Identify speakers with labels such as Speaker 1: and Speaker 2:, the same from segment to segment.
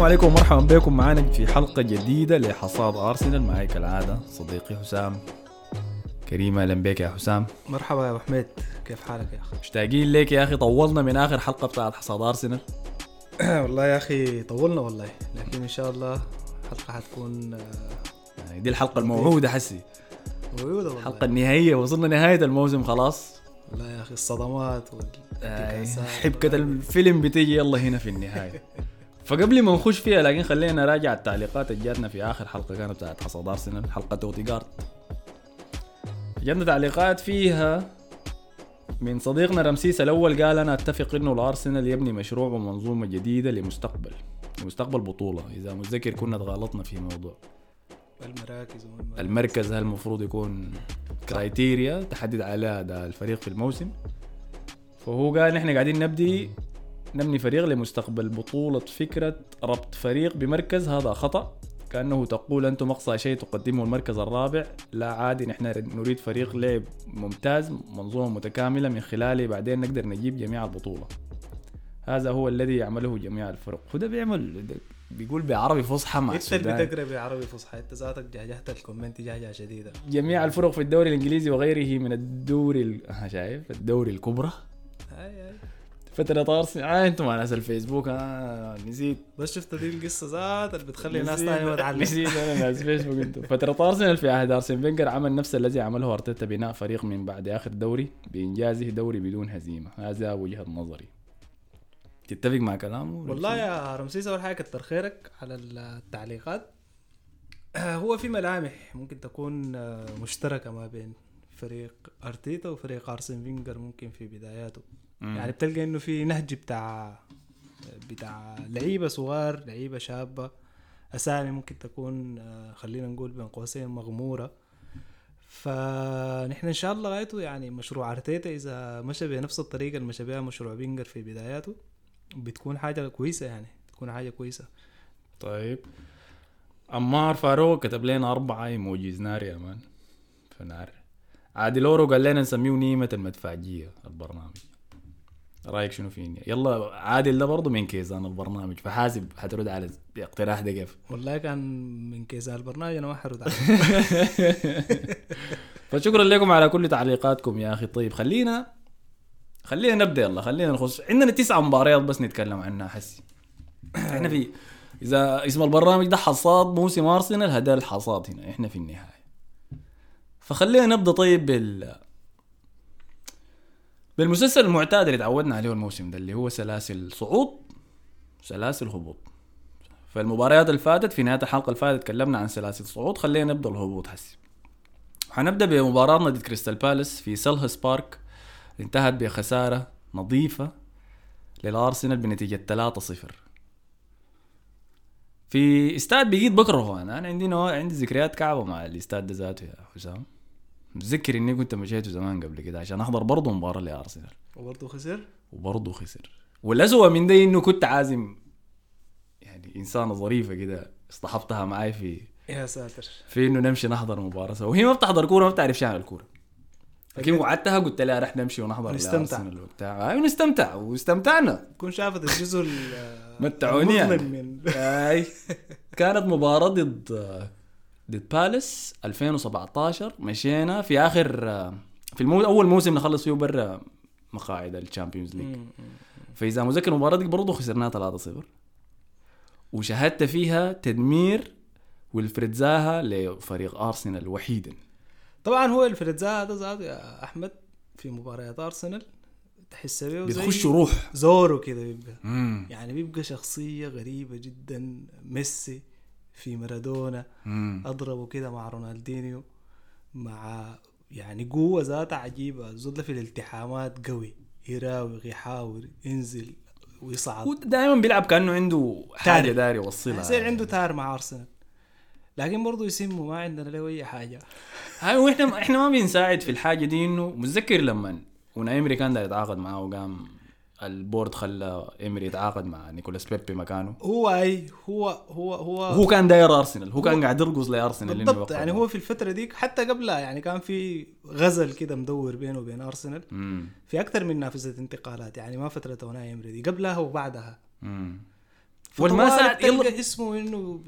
Speaker 1: السلام عليكم ومرحبا بكم. معنا في حلقة جديدة لحصاد أرسنال. معي كالعادة صديقي حسام. كريم أهلا بك يا حسام.
Speaker 2: مرحبا يا أبو حميد. كيف حالك يا أخي؟
Speaker 1: مشتاقين لك يا أخي. طولنا من آخر حلقة بتاعت حصاد أرسنال.
Speaker 2: والله يا أخي طولنا والله لكن إن شاء الله الحلقة حتكون آه،
Speaker 1: يعني دي الحلقة الموعودة حسي.
Speaker 2: موجوده والله.
Speaker 1: الحلقة النهائية. وصلنا نهاية الموسم خلاص.
Speaker 2: والله يا أخي الصدمات
Speaker 1: آي،
Speaker 2: والانتكاسات
Speaker 1: حبكة الفيلم بتيجي يلا هنا في النهاية. فقبل ما نخش فيها لكن خلينا نراجع التعليقات اللي جاتنا في آخر حلقة كانت بتاعت حصاد أرسنال حلقة أوتيجارد جاتنا تعليقات فيها من صديقنا رمسيس الأول قال أنا أتفق إنه الأرسنال يبني مشروع ومنظومة جديدة لمستقبل لمستقبل بطولة. إذا متذكر كنا تغلطنا في موضوع.
Speaker 2: المراكز والم-
Speaker 1: المركز هل المفروض يكون كرايتيريا تحدد على أداء الفريق في الموسم؟ فهو قال نحن قاعدين نبدي نبني فريق لمستقبل. بطولة فكرة ربط فريق بمركز هذا خطأ. كأنه تقول أنتم أقصى شيء تقدمه المركز الرابع. لا عادي نحن نريد فريق لعب ممتاز منظومة متكاملة من خلاله بعدين نقدر نجيب جميع البطولة. هذا هو الذي يعمله جميع الفرق. وده بيعمل بيقول بعربي فصحى مع
Speaker 2: انت اللي بتقرأ بعربي فصحى. انت ذاتك جهجهت الكومنت جهجه شديدة.
Speaker 1: جميع الفرق في الدوري الإنجليزي وغيره من الدوري ال... شايف؟ الدوري الكبرى.
Speaker 2: هاي هاي
Speaker 1: فترة ارسنال آه أنتم مع ناس الفيسبوك. آه نسيت.
Speaker 2: بس شفت دي القصة ذات اللي بتخلي الناس ثانية ما تعلم.
Speaker 1: نسيت. أنا ناس فيسبوك أنتم. فترة ارسنال في عهد أرسن فينجر عمل نفس الذي عمله أرتيتا بناء فريق من بعد آخر دوري بإنجازه دوري بدون هزيمة. هذا وجهة نظري. تتفق مع كلامه؟
Speaker 2: والله يا رمسيس أول حاجة كتر خيرك على التعليقات. هو في ملامح ممكن تكون آه، مشتركة ما بين فريق أرتيتا وفريق أرسن فينجر ممكن في بداياته.
Speaker 1: مم.
Speaker 2: يعني بتلقى إنه في نهج بتاع بتاع لعيبة صغار لعيبة شابة. أسامي ممكن تكون آه، خلينا نقول بين قوسين مغمورة. فنحن إن شاء الله غايته يعني مشروع أرتيتا إذا مشى بنفس الطريقة اللي مشى بها مشروع فينجر في بداياته بتكون حاجة كويسة يعني بتكون حاجة كويسة.
Speaker 1: طيب. عمار فاروق كتب لنا أربعة ايموجيز نار يا مان. فنار عادل اورو قال لنا نسميه نيمة المدفعجية البرنامج. رأيك شنو فيني؟ يلا عادل ده برضه من كيزان البرنامج فحاسب حترد على الاقتراح ده كيف؟
Speaker 2: والله كان من كيسان البرنامج أنا ما حرد عليه.
Speaker 1: فشكرا لكم على كل تعليقاتكم يا أخي. طيب خلينا خلينا نبدأ. يلا خلينا نخش. عندنا تسعة مباريات بس نتكلم عنها حسي. إحنا في إذا اسم البرنامج ده حصاد موسم أرسنال هذا الحصاد هنا. إحنا في النهاية. فخلينا نبدأ طيب بال بالمسلسل المعتاد اللي تعودنا عليه الموسم ده اللي هو سلاسل صعود سلاسل هبوط. فالمباريات اللي فاتت في نهاية الحلقة اللي فاتت تكلمنا عن سلاسل صعود. خلينا نبدأ الهبوط حسي حنبدأ بمباراة ضد كريستال بالاس في سيلهرست بارك. انتهت بخسارة نظيفة للأرسنال بنتيجة 3-0 في استاد بقيت بكرهه أنا أنا عندي نوع عندي ذكريات كعبة مع الاستاد ده ذاته يا حسام. متذكر إني كنت مشيته زمان قبل كده عشان أحضر برضه مباراة لأرسنال.
Speaker 2: وبرضه خسر؟
Speaker 1: وبرضه خسر. والأسوأ من ده إنه كنت عازم يعني إنسانة ظريفة كده اصطحبتها معي في
Speaker 2: يا ساتر.
Speaker 1: في إنه نمشي نحضر مباراة سوا. وهي ما بتحضر كورة ما بتعرف شيء عن الكورة. لكن وعدتها قلت لها رح نمشي ونحضر
Speaker 2: نستمتع.
Speaker 1: وبتاع. أيوه نستمتع واستمتعنا.
Speaker 2: تكون شافت الجزء ال-
Speaker 1: متعوني يعني.
Speaker 2: المظلم من
Speaker 1: أي. كانت مباراة ضد ضد بالاس 2017 مشينا في آخر في المو... أول موسم نخلص فيه برا مقاعد ال Champions
Speaker 2: League.
Speaker 1: فإذا مذكر المباراة دي برضه خسرناها 3-0 وشاهدت فيها تدمير ويلفريد زاها لفريق أرسنال وحيدا.
Speaker 2: طبعا هو الفريد هذا ذاته يا أحمد في مباريات أرسنال تحس بيه زي
Speaker 1: بتخش روح.
Speaker 2: زورو كده بيبقى.
Speaker 1: مم.
Speaker 2: يعني بيبقى شخصية غريبة جدا ميسي. في مارادونا. أضربه كده مع رونالدينيو مع يعني قوة ذاتها عجيبة. الزول ده في الالتحامات قوي. يراوغ يحاول ينزل ويصعد.
Speaker 1: هو دائما بيلعب كأنه عنده حاجة
Speaker 2: تاري.
Speaker 1: داري يوصلها.
Speaker 2: يصير عنده تار مع أرسنال. لكن برضه يسمه ما عندنا له أي حاجة.
Speaker 1: هاي وإحنا إحنا ما بنساعد في الحاجة دي إنه متذكر لما اوناي امري كان داير يتعاقد معاه وقام ال board خلى امري يتعاقد مع نيكولاس بيبي مكانه
Speaker 2: هو أي هو هو هو
Speaker 1: هو كان داير أرسنال هو كان قاعد يرقص لأرسنال
Speaker 2: بالضبط يعني. هو في الفترة ديك حتى قبلها يعني كان في غزل كده مدور بينه وبين أرسنال
Speaker 1: مم.
Speaker 2: في أكثر من نافذة انتقالات يعني ما فترة اوناي امري دي قبلها وبعدها
Speaker 1: مم. والمسا
Speaker 2: والمسا
Speaker 1: يلا-
Speaker 2: تلقى اسمه إنه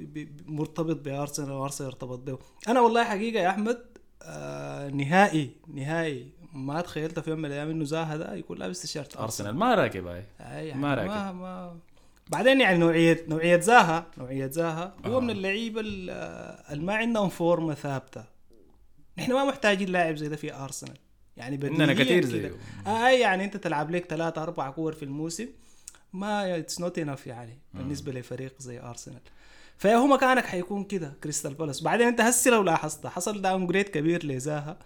Speaker 2: مرتبط بأرسنال وأرسنال يرتبط به أنا والله حقيقة يا أحمد آه نهائي نهائي ما تخيلت في يوم من الأيام إنه زاها ده يكون لابس تيشيرت
Speaker 1: أرسنال. ما راكب هاي.
Speaker 2: يعني
Speaker 1: ما راكب.
Speaker 2: ما, ما بعدين يعني نوعيه نوعية زاها نوعية زاها هو
Speaker 1: آه.
Speaker 2: من اللعيبة ال- اللي ما عندهم form ة ثابتة. نحن ما محتاجين لاعب زي ده في أرسنال. يعني بديهياً كده.
Speaker 1: زيه.
Speaker 2: اي يعني أنت تلعب لك ثلاثة أربع كور في الموسم. ما it's not enough يعني بالنسبة لفريق زي أرسنال. فيا هو مكانك حيكون كده كريستال بالاس. بعدين أنت هسي لو لاحظت حصل downgrade كبير لزاها.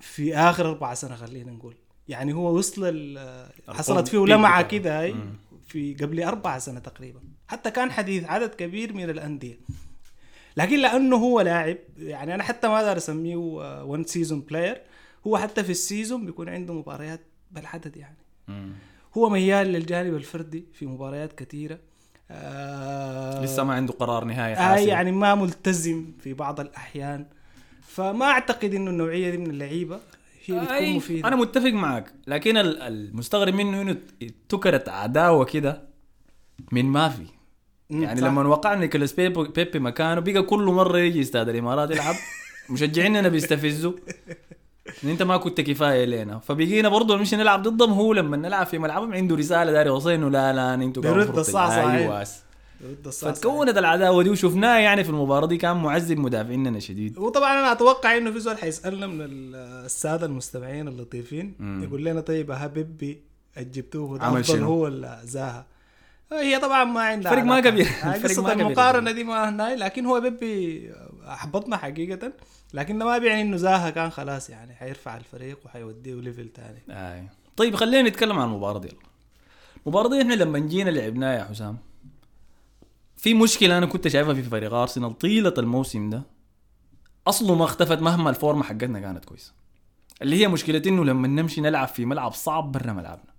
Speaker 2: في آخر أربع سنة خلينا نقول. يعني هو وصل حصلت فيه
Speaker 1: بتاعه.
Speaker 2: كده هاي. في قبل أربع سنة تقريبا. حتى كان حديث عدد كبير من الأندية. لكن لأنه هو لاعب يعني أنا حتى ما أقدر أسميه one season player هو حتى في ال season بيكون عنده مباريات بالعدد يعني.
Speaker 1: مم.
Speaker 2: هو ميال للجانب الفردي في مباريات كثيرة. آه
Speaker 1: لسه ما عنده قرار نهائي
Speaker 2: آه يعني ما ملتزم في بعض الأحيان. فما أعتقد إنه النوعية دي من اللعيبة هي بتكون
Speaker 1: أي
Speaker 2: مفيدة.
Speaker 1: أنا متفق معك لكن ال- المستغرب منه إنه تكرت عداوة كده من ما في يعني
Speaker 2: صح.
Speaker 1: لما وقع نيكولاس بيبي, بيبي مكانه بقى كل مرة يجي استاد الإمارات يلعب مشجعيننا بيستفزوا. إن أنت ما كنت كفاية لنا فبقينا برضه نمشي نلعب ضدهم هو لما نلعب في ملعبهم عنده رسالة داري يوصل انه لا لا أنتوا
Speaker 2: بيرد
Speaker 1: قاعدين
Speaker 2: الصعصعين. أيوه
Speaker 1: فتكونت العداوة دي وشفناها يعني في المباراة دي كان معذب مدافعيننا شديد
Speaker 2: وطبعا أنا أتوقع إنه في زول حيسألنا من ال- السادة المستمعين اللطيفين. يقول لنا طيب ها بيبي جبتوه ده
Speaker 1: عمل
Speaker 2: أفضل
Speaker 1: شنو؟
Speaker 2: هو ولا زاها هي طبعا ما عندها
Speaker 1: فرق ما
Speaker 2: علاقة.
Speaker 1: كبير.
Speaker 2: آه، قصة
Speaker 1: ما كبير.
Speaker 2: المقارنة دي ما هنا لكن هو بيبي أحبطنا حقيقه لكن ما بيعني إنه زاها كان خلاص يعني حيرفع الفريق وحيوديه ليفل تاني
Speaker 1: آه. طيب خلينا نتكلم عن المباراة دي المباراة دي إحنا لما جينا لعبناها يا حسام في مشكلة أنا كنت شايفها في فريق أرسنال طيلة الموسم ده. أصله ما اختفت مهما الفورمة حقتنا كانت كويسة. اللي هي مشكلة إنه لما نمشي نلعب في ملعب صعب برا ملعبنا.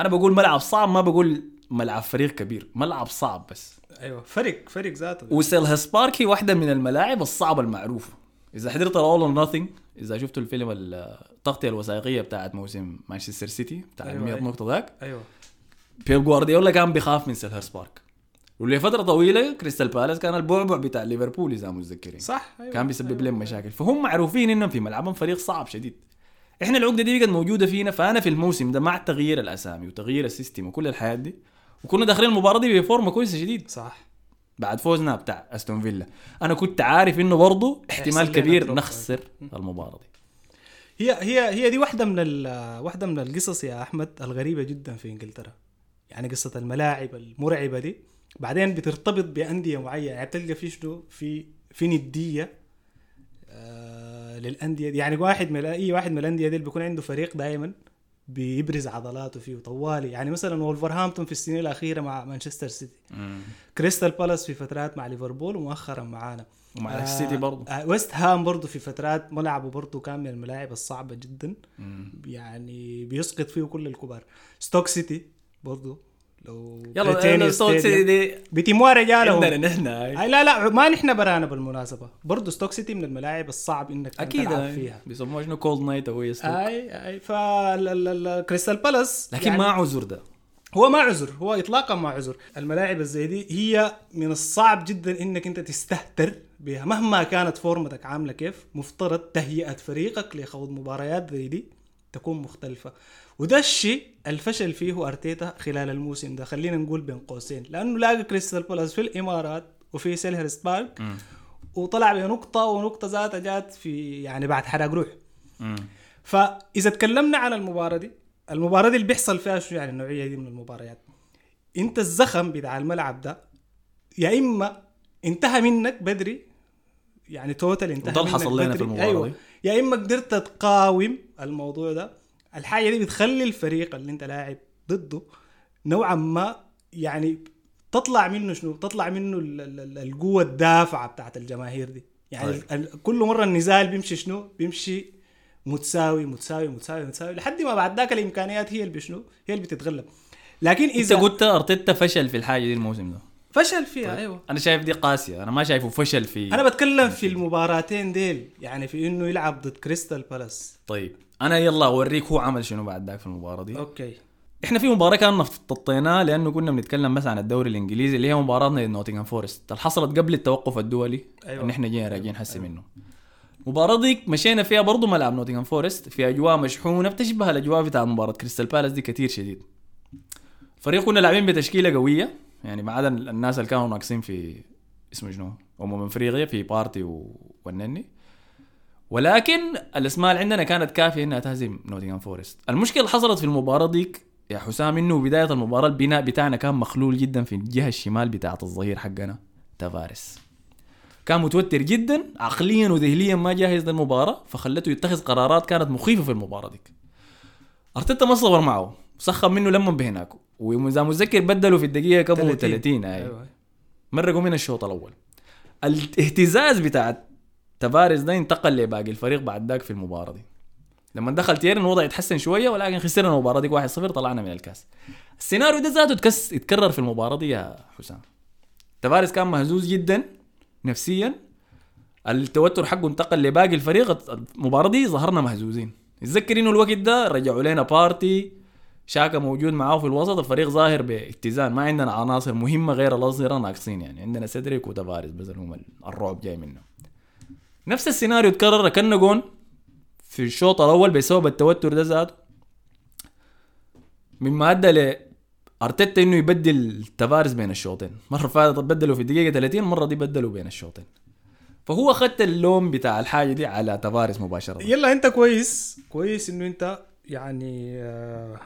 Speaker 1: أنا بقول ملعب صعب ما بقول ملعب فريق كبير ملعب صعب بس.
Speaker 2: أيوه فرق فرق ذاته.
Speaker 1: وسيلهاس بارك هي واحدة من الملاعب الصعبة المعروفة. إذا حضرت All or Nothing إذا شفتوا الفيلم التغطيه الوثائقية بتاعت موسم مانشستر سيتي بتاع
Speaker 2: أيوة،
Speaker 1: ال 100
Speaker 2: أيوة.
Speaker 1: نقطة ذاك.
Speaker 2: أيوه.
Speaker 1: بيب جوارديولا كان بيخاف من سيلهرست بارك ولفتره طويلة كريستال بالاس كان البعبع بتاع ليفربول إذا متذكرين
Speaker 2: صح أيوة.
Speaker 1: كان بيسبب
Speaker 2: أيوة.
Speaker 1: لهم مشاكل فهم معروفين إنهم في ملعبهم فريق صعب شديد إحنا العقدة دي بقت موجودة فينا فأنا في الموسم ده مع تغيير الأسامي وتغيير ال system وكل الحاجات دي وكنا داخلين المباراة دي بفورمة كويسة شديد
Speaker 2: صح
Speaker 1: بعد فوزنا بتاع أستون فيلا أنا كنت عارف إنه برضه احتمال كبير. نخسر المباراة دي
Speaker 2: هي هي هي دي واحدة من ال- واحدة من القصص يا أحمد الغريبة جدا في إنجلترا. يعني قصة الملاعب المرعبة دي بعدين بترتبط بأندية معينة. يعني بتلقى في شنو؟ في في ندية آه للأندية دي. يعني واحد من اي واحد من الأندية دي بيكون عنده فريق دائما بيبرز عضلاته فيه طوالي يعني مثلا وولفرهامبتون في السنين الأخيرة مع مانشستر سيتي كريستال بالاس في فترات مع ليفربول ومؤخرا معانا.
Speaker 1: ومع السيتي برضه
Speaker 2: آه ويست هام برضه في فترات ملعبه برضه كان من الملاعب الصعبة جدا.
Speaker 1: مم.
Speaker 2: يعني بيسقط فيه كل الكبار. ستوك سيتي برضو لو
Speaker 1: يلا ستوك. سيتي
Speaker 2: بيتموا رجالهم
Speaker 1: عندنا نحن.
Speaker 2: لا لا ما نحن برانا بالمناسبة. برضو ستوك سيتي من الملاعب الصعب إنك
Speaker 1: أكيد
Speaker 2: تلعب
Speaker 1: هاي.
Speaker 2: فيها.
Speaker 1: بيسموها شنو؟ cold night at Stoke
Speaker 2: أي أي فالكريستال بالاس
Speaker 1: لكن ما عذر ده.
Speaker 2: هو ما عذر هو اطلاقا ما عذر. الملاعب الزي دي هي من الصعب جدا إنك أنت تستهتر بها. مهما كانت فورمتك عاملة كيف مفترض تهيئة فريقك لخوض مباريات زي دي تكون مختلفة. وده الشيء الفشل فيه أرتيتا خلال الموسم ده خلينا نقول بين قوسين لأنه لاقى كريستال بالاس في الإمارات وفي سيلهرست بارك
Speaker 1: مم.
Speaker 2: وطلع بنقطه ونقطة ذاتها جات في يعني بعد حرق روح
Speaker 1: مم.
Speaker 2: فإذا تكلمنا عن المباراة دي المباراة دي اللي بيحصل فيها شو يعني النوعية دي من المباريات أنت الزخم بتاع الملعب ده يا إما انتهى منك بدري يعني توتال انتهى
Speaker 1: وده اللي
Speaker 2: منك
Speaker 1: حصل لنا. في المباراة
Speaker 2: أيوة.
Speaker 1: دي.
Speaker 2: يا إما قدرت تقاوم الموضوع ده الحاجة دي بتخلي الفريق اللي انت لاعب ضده نوعا ما يعني تطلع منه شنو؟ تطلع منه ال- ال- ال- القوة الدافعة بتاعت الجماهير دي. يعني
Speaker 1: طيب.
Speaker 2: كل مرة النزال بيمشي شنو؟ بيمشي متساوي متساوي متساوي متساوي لحد ما بعد ذاك الإمكانيات هي اللي بشنو؟ هي اللي بتتغلب. لكن
Speaker 1: انت
Speaker 2: إذا
Speaker 1: قلت أرتيتا فشل في الحاجة دي الموسم ده.
Speaker 2: فشل فيها أيوه.
Speaker 1: أنا شايف دي قاسية. أنا ما شايفه فشل في
Speaker 2: أنا بتكلم في المباراتين ديل يعني في إنه يلعب ضد كريستال بالاس.
Speaker 1: طيب. أنا يلا أوريك هو عمل شنو بعد ذاك في المباراة دي.
Speaker 2: okay.
Speaker 1: إحنا في مباراة كان نططناها لأنه كنا بنتكلم بس عن الدوري الإنجليزي اللي هي مباراتنا نوتنغهام فورست اللي حصلت قبل التوقف الدولي
Speaker 2: أيوة.
Speaker 1: أيوة. ان إحنا جينا راجعين حسي منه. المباراة ديك مشينا فيها برضو ملعب نوتنغهام فورست في أجواء مشحونة بتشبه الأجواء بتاع مباراة كريستال بالاس دي كتير شديد. فريق كنا لاعبين بتشكيلة قوية يعني ما عدا الناس اللي كانوا ناقصين في اسمه شنو امم افريقيا في بارتي و... والنني ولكن الأسماء اللي عندنا كانت كافية إنها تهزم نوتنغهام فورست. المشكلة اللي حصلت في المباراة ديك يا حسام إنه بداية المباراة البناء بتاعنا كان مخلول جدا في الجهة الشمال بتاعة الظهير حقنا تافاريس. كان متوتر جدا عقليا وذهنيا ما جاهز للمباراة فخلته يتخذ قرارات كانت مخيفة في المباراة ديك أرتيتا ما صبر معه سخن منه لما بهناك وإذا متذكر بدلوا في الدقيقة كم
Speaker 2: 30.
Speaker 1: 30 أي.
Speaker 2: أيوه.
Speaker 1: مرقوا من الشوط الأول. الاهتزاز بتاع تافاريز ده انتقل لباقي الفريق بعد ذاك في المباراة دي. لما دخل تيرني الوضع يتحسن شوية ولكن خسرنا المباراة دي 1-0 طلعنا من الكاس. السيناريو ده ذاته تاكس يتكرر في المباراة دي يا حسام. تافاريز كان مهزوز جدا نفسيا. التوتر حقه انتقل لباقي الفريق. المباراة دي ظهرنا مهزوزين. يتذكر انه الوقت ده رجعوا لنا بارتي. شاكا موجود معاه في الوسط. الفريق ظاهر باتزان. ما عندنا عناصر مهمة غير الأظهرة ناقصين يعني. عندنا سيدريك وتافاريز بس هم الرعب جاي منه نفس السيناريو تكرر كنا جون في الشوط الأول بسبب التوتر ده ذاته. مما ادى ل أرتيتا إنه يبدل تفارس بين الشوطين. مرة فاتت بدلوا في الدقيقة 30 المره دي بدلوا بين الشوطين. فهو اخذت اللوم بتاع الحاجة دي على تفارس مباشرة.
Speaker 2: يلا أنت كويس. كويس إنه أنت يعني آه،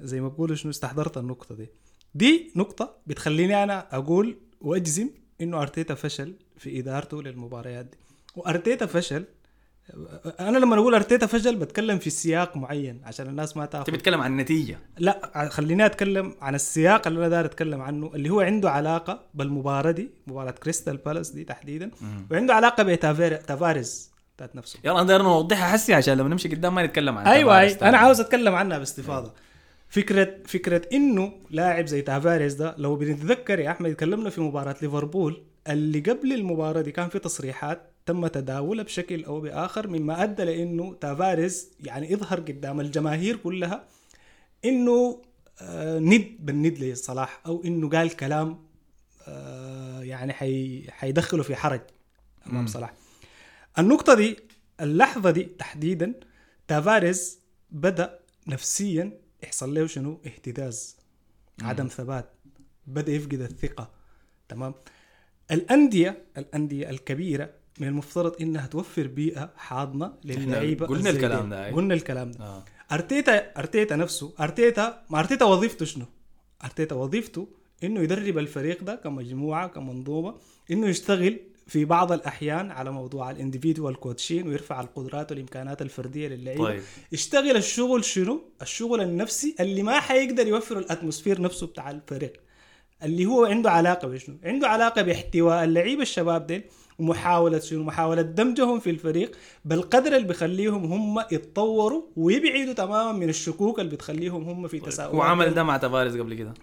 Speaker 2: زي ما بقولوا شنو استحضرت النقطة دي. دي نقطة بتخليني أنا أقول وأجزم إنه أرتيتا فشل في إدارته للمباريات دي. وأرتيتا فشل. أنا لما أقول أرتيتا فشل بتكلم في سياق معين عشان الناس ما
Speaker 1: أنت
Speaker 2: تاخذ
Speaker 1: بتتكلم عن النتيجة.
Speaker 2: لا خليني أتكلم عن السياق اللي أنا داير أتكلم عنه اللي هو عنده علاقة بالمباراة دي مباراة كريستال بالاس دي تحديدا وعنده علاقة بتافاريز ذات نفسه.
Speaker 1: يلا أنا داير نوضحها حسي عشان لما نمشي قدام ما نتكلم عن أيوه
Speaker 2: أي. أنا عاوز أتكلم عنها باستفاضة. فكرة فكرة إنه لاعب زي تافاريز ده لو بنتذكر يا أحمد تكلمنا في مباراة ليفربول اللي قبل المباراة دي كان في تصريحات تم تداولها بشكل أو بآخر مما أدى لإنه تافاريز يعني يظهر قدام الجماهير كلها إنه آه ند بالند لصلاح أو إنه قال كلام آه يعني حي حيدخله في حرج
Speaker 1: أمام.
Speaker 2: صلاح. النقطة دي اللحظة دي تحديدا تافاريز بدأ نفسيا يحصل له شنو؟ اهتزاز عدم ثبات بدأ يفقد الثقة. تمام؟ الانديه الأندية الكبيرة من المفترض إنها توفر بيئة حاضنة للعيبة
Speaker 1: قلنا الكلام. ده،.
Speaker 2: قلنا الكلام ده
Speaker 1: آه.
Speaker 2: أرتيتا أرتيتا نفسه أرتيتا ما أرتيتا وظيفته شنو؟ أرتيتا وظيفته إنه يدرب الفريق ده كمجموعة كمنظومة إنه يشتغل في بعض الأحيان على موضوع ال individual coaching ويرفع القدرات والإمكانات الفردية للعيبة
Speaker 1: طيب
Speaker 2: يشتغل الشغل شنو؟ الشغل النفسي اللي ما حيقدر يوفر ال atmosphere نفسه بتاع الفريق اللي هو عنده علاقة بشنو؟ عنده علاقة باحتواء اللعيبة الشباب ديل ومحاولة شنو؟ محاولة دمجهم في الفريق بالقدر اللي بيخليهم هم يتطوروا ويبعدوا تماما من الشكوك اللي بتخليهم هم في تساؤلات.
Speaker 1: هو عمل ده مع تافاريز قبل كده؟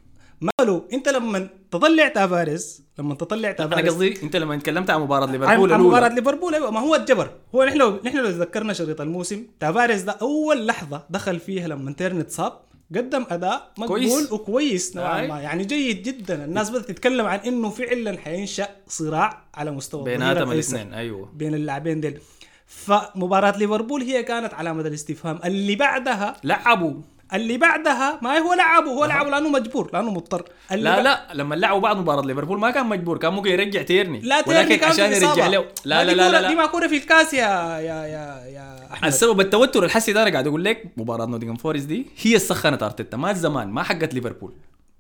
Speaker 2: ماله انت لما تطلع تافاريز لما تطلع
Speaker 1: أنا
Speaker 2: تافاريز
Speaker 1: قصدي انت لما تكلمت عن
Speaker 2: مباراة
Speaker 1: ليفربول
Speaker 2: عن
Speaker 1: الأولى.
Speaker 2: ليفربول أيوه ما هو الجبر. هو نحن لو نحن لو تذكرنا شريط الموسم تافاريز ده أول لحظة دخل فيها لما تيرني اتصاب قدم أداء مقبول
Speaker 1: كويس.
Speaker 2: وكويس نوعا. ما. يعني جيد جدا. الناس بدات تتكلم عن إنه فعلا حينشأ صراع على مستوى
Speaker 1: بيناتهم
Speaker 2: الأيسر
Speaker 1: الاثنين أيوه.
Speaker 2: بين اللاعبين ديل. فمباراة ليفربول هي كانت علامة الاستفهام. اللي بعدها
Speaker 1: لعبوا.
Speaker 2: اللي بعدها ما هو لعبه هو لعبه لأنه مجبور لأنه مضطر
Speaker 1: لا لا لما لعبوا بعض مباراة ليفربول ما كان مجبور كان ممكن يرجع تيرني
Speaker 2: لا تيرني
Speaker 1: ولكن
Speaker 2: كان
Speaker 1: عشان يرجع. له لا لا لا
Speaker 2: كورة-
Speaker 1: لا,
Speaker 2: دي
Speaker 1: لا.
Speaker 2: ما كورة في الكاس يا يا يا يا أحمد
Speaker 1: السبب التوتر الحسي ده أنا قاعد أقول لك مباراة نوتنغهام فورست دي هي سخنت إرتيتا ما زمان ما حقت ليفربول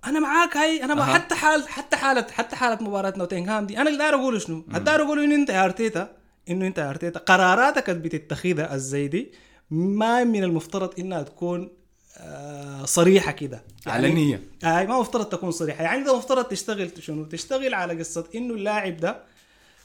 Speaker 2: أنا معاك هاي أنا ما
Speaker 1: أها.
Speaker 2: حتى حال حتى حاله حتى حالة مباراة نوتنغهام دي أنا اللي داير اقوله شنو؟ الداير اقوله إنه أنت يا إرتيتا إنه أنت يا إرتيتا قراراتك اللي بتتخذها الزي دي ما من المفترض إنها تكون صريحة كده
Speaker 1: علنية.
Speaker 2: آه ما مفترض تكون صريحة يعني انت مفترض تشتغل شنو؟ تشتغل على قصة إنه اللاعب ده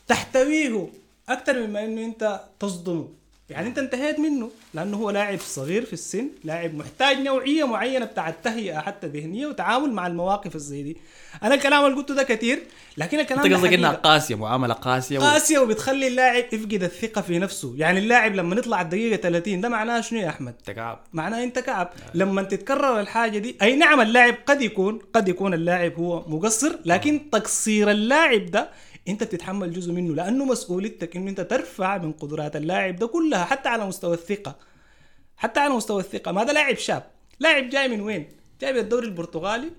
Speaker 2: تحتويه أكثر مما إنه أنت تصدمه يعني انت انتهيت منه لأنه هو لاعب صغير في السن لاعب محتاج نوعية معينة بتاع التهيئة حتى ذهنية وتعامل مع المواقف الزي دي. أنا الكلام اللي قلته ده كثير لكن الكلام أنت
Speaker 1: قصدك
Speaker 2: إنها.
Speaker 1: قاسية معامله قاسية و...
Speaker 2: قاسية وبتخلي اللاعب يفقد الثقة في نفسه. يعني اللاعب لما يطلع الدقيقة 30 ده معناه شنو يا أحمد؟
Speaker 1: تكعب
Speaker 2: معناه انت كعب لما تتكرر الحاجة دي أي نعم اللاعب قد يكون قد يكون اللاعب هو مقصر لكن تقصير اللاعب ده انت بتتحمل جزء منه لأنه مسؤوليتك انه انت ترفع من قدرات اللاعب ده كلها حتى على مستوى الثقة. حتى على مستوى الثقة. ما ده لاعب شاب. لاعب جاي من وين؟ جاي من الدوري البرتغالي.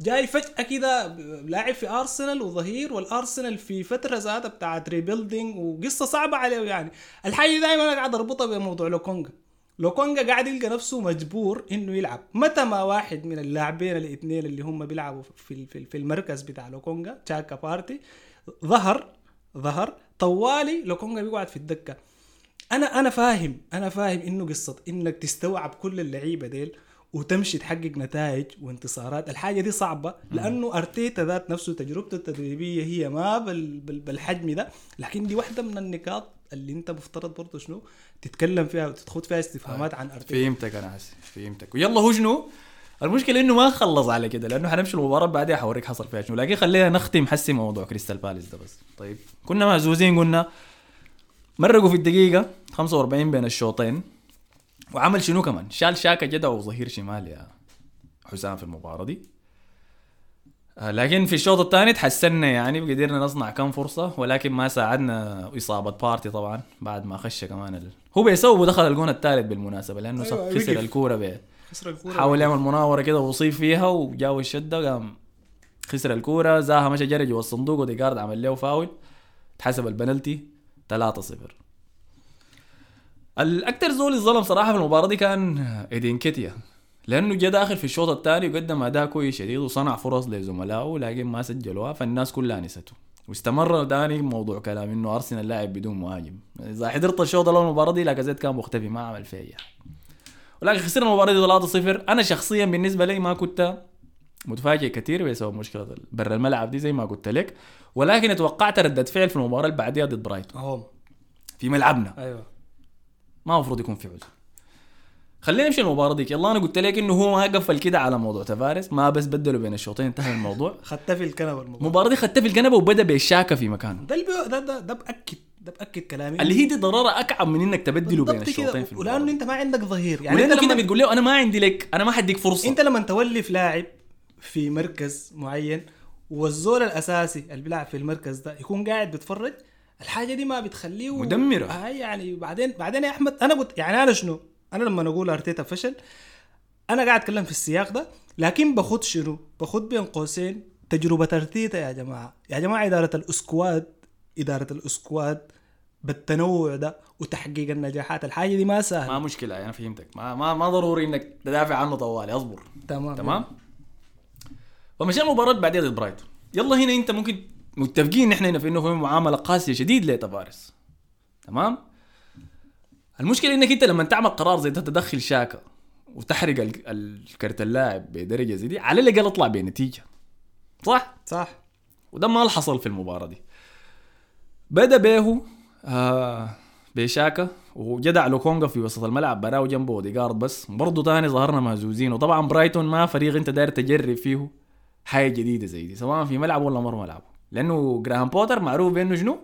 Speaker 2: جاي فجأة كده لاعب في ارسنال وظهير والارسنال في فترة ذاتها بتاعت rebuilding وقصة صعبة عليه يعني. الحاجة دي دائما أنا قاعد أربطها بموضوع لوكونجا. لوكونجا قاعد يلقى نفسه مجبور إنه يلعب. متى ما واحد من اللاعبين الاثنين اللي هم بيلعبوا في في المركز بتاع لوكونجا شاكا بارتي ظهر ظهر. طوالي لوكونجا بيقعد في الدكة. أنا أنا فاهم أنا فاهم إنه قصة إنك تستوعب كل اللعيبة ديل وتمشي تحقق نتائج وانتصارات. الحاجة دي صعبة لأنه أرتيتا ذات نفسه تجربته التدريبية هي ما بال بال بالحجم ده. لكن دي واحدة من النقاط اللي أنت مفترض برضه شنو؟ تتكلم فيها وتدخل فيها استفهامات عن أرتيتا.
Speaker 1: فهمتك أنا حسي فهمتك. ويلا هو شنو؟ المشكلة إنه ما خلص على كده لأنه حنمشي المباراة بعدها حوريك حصل فيها شنو. لكن خلينا نختم حسي موضوع كريستال بالاس ده بس. طيب كنا مهزوزين قلنا مرقوا في الدقيقة 45 بين الشوطين وعمل شنو كمان؟ شال شاكا جدع وظهير شمال يا حسام في المباراة دي. آه، لكن في الشوط الثاني تحسنا يعني وقدرنا نصنع كم فرصة ولكن ما ساعدنا إصابة بارتي طبعا بعد ما خش كمان ال... هو بيسوي ودخل الجون الثالث بالمناسبة لأنه
Speaker 2: أيوة،
Speaker 1: خسر
Speaker 2: وقف.
Speaker 1: الكورة ب...
Speaker 2: خسر الكورة
Speaker 1: حاول يعمل مناورة كده ويصيب فيها وجاو الشدة قام خسر الكورة. زاها مشى جري جوا الصندوق اوديجارد عمل له فاول. اتحسب البنالتي 3-0 الاكثر زول ظلم صراحة في المباراة دي كان إيدين كيتيا. لأنه جا داخل في الشوط الثاني وقدم أداء كويس شديد وصنع فرص لزملائه لكن ما سجلوها. فالناس كلها نسته. واستمر داني موضوع كلام إنه أرسنال لاعب بدون مهاجم. إذا حضرت الشوط الأول المباراة دي لاكازيت كان مختفي ما عمل فيها. ولكن خسرنا المباراة دي 3-0 أنا شخصيا بالنسبة لي ما كنت متفاجئ كثير بسبب مشكلة برا الملعب دي زي ما قلت لك. ولكن توقعت ردة فعل في المباراة اللي بعديها ضد برايتون. في ملعبنا.
Speaker 2: أيوه.
Speaker 1: ما المفروض يكون في عذر. خلينا نمشي المباراه ديك يلا أنا قلت لك إنه هو ما قفل كده على موضوع تفارس ما بس بدلوا بين الشوطين انتهى الموضوع.
Speaker 2: خدتها في الكنبة المباراة
Speaker 1: المباراة دي خدتها في الكنبة وبدأ بالشاكه في مكانه.
Speaker 2: ده ده ده ده باكد ده باكد كلامي.
Speaker 1: اللي هي دي ضرارة اكعب من إنك تبدله بين الشوطين في
Speaker 2: ولأنه
Speaker 1: المباراه
Speaker 2: أنت ما عندك ظهير.
Speaker 1: يعني ولأنه
Speaker 2: أنت
Speaker 1: كده بتقول له أنا ما عندي لك أنا ما حديك فرصة.
Speaker 2: أنت لما تولف لاعب في مركز معين والزول الأساسي اللي بيلعب في المركز ده يكون قاعد بيتفرج الحاجة دي ما بتخليه
Speaker 1: مدمرة.
Speaker 2: آه يعني بعدين بعدين يا أحمد أنا قلت يعني أنا شنو؟ أنا لما أقول أرتيتا فشل أنا قاعد أتكلم في السياق ده لكن باخد شنو؟ باخد بين قوسين تجربة أرتيتا يا جماعة. يا جماعة إدارة ال squad إدارة ال squad بالتنوع ده وتحقيق النجاحات. الحاجة دي ما سهلة.
Speaker 1: ما مشكلة أنا فهمتك. ما ما ما ضروري إنك تدافع عنه طوالي أصبر.
Speaker 2: تمام.
Speaker 1: تمام؟ فمشى المباراة بعدين ضد برايتون. يلا هنا أنت ممكن متفقين نحن هنا في إنه في معاملة قاسية شديد لتافاريز تمام؟ المشكلة إنك أنت لما تعمل قرار زي ده تدخل شاكا وتحرق ال- الكرت اللاعب بدرجة زي دي على الأقل اطلع بنتيجة. صح؟
Speaker 2: صح.
Speaker 1: وده ما حصل في المباراة دي. بدا بيهو آه بشاكا وجدع لوكونجا في وسط الملعب براه جنبه اوديجارد بس. برضه تاني ظهرنا مهزوزين وطبعا برايتون ما فريق انت داير تجرب فيه حاجة جديدة زي دي سواء في ملعب ولا برا ملعبه لأنه جراهام بوتر معروف بأنه شنو؟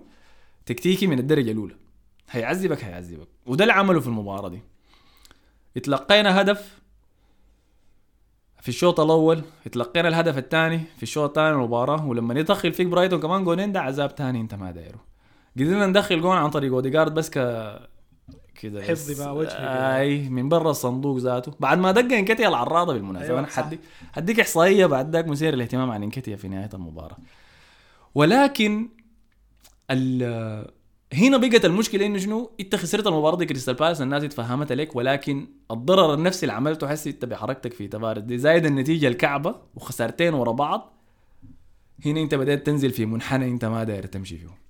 Speaker 1: تكتيكي من الدرجة الأولى. هيعذبك هيعذبك. وده اللي عمله في المباراة دي. اتلقينا هدف في الشوط الأول اتلقينا الهدف الثاني في الشوط الثاني المباراة. ولما يدخل فيك برايتون كمان جونين ده عذاب ثاني انت ما دايره. قدرنا ندخل جون عن طريق اوديجارد بس ك كده
Speaker 2: حظ
Speaker 1: بس.
Speaker 2: مع وجهي.
Speaker 1: آي من برا الصندوق ذاته بعد ما دق انكتيا العراضة بالمناسبة
Speaker 2: أيوة، أنا.
Speaker 1: حديك حديك إحصائية بعد ذاك مثير الاهتمام عن انكتيا في نهاية المباراة ولكن ال هنا بقت المشكلة إنه شنو إنت خسرت المباراة دي كريستال بالاس الناس اتفهمت عليك ولكن الضرر النفسي اللي عملته حسي أنت بحركتك في تافاريز دي زايد النتيجة الكعبة وخسارتين ورا بعض هنا أنت بدأت تنزل في منحنى أنت ما داير تمشي فيه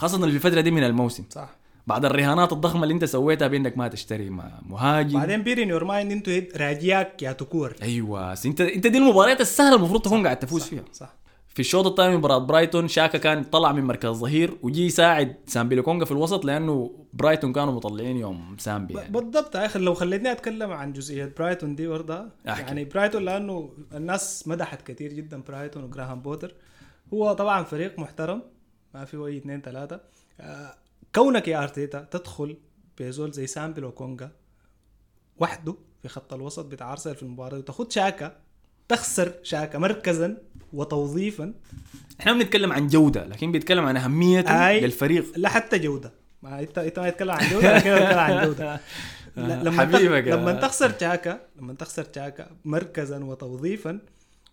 Speaker 1: خاصة في الفترة دي من الموسم.
Speaker 2: صح.
Speaker 1: بعد الرهانات الضخمة اللي انت سويتها بانك ما تشتري مع مهاجم.
Speaker 2: بعدين bear in your mind انتو راجياك ياتو كور.
Speaker 1: أيوه انت انت دي المباريات السهلة المفروض تكون قاعد تفوز
Speaker 2: صح.
Speaker 1: فيها.
Speaker 2: صح.
Speaker 1: في الشوط الثاني من مباراة برايتون شاكا كان طلع من مركز ظهير وجي يساعد سامبي لوكونجا في الوسط لأنه برايتون كانوا مطلعين يوم سامبي يعني.
Speaker 2: بالضبط يا أخي لو خليتني أتكلم عن جزئية برايتون دي برضه. يعني برايتون لأنه الناس مدحت كثير جدا برايتون وجراهام بوتر هو طبعا فريق محترم. ما في اي اثنين ثلاثة. آه، كونك يا أرتيتا تدخل بزول زي سامبي لوكونجا وحده في خط الوسط بتاع أرسنال في المباراة وتاخذ شاكا تخسر شاكا مركزا وتوظيفا.
Speaker 1: إحنا بنتكلم عن جودة لكن بيتكلم عن اهميته
Speaker 2: أي.
Speaker 1: للفريق.
Speaker 2: لا حتى جودة. ما انت إنت ما تتكلم عن جودة لكن بتكلم عن جودة. لما
Speaker 1: حبيبك
Speaker 2: لما تخسر تشاكا لما تخسر تشاكا مركزا وتوظيفا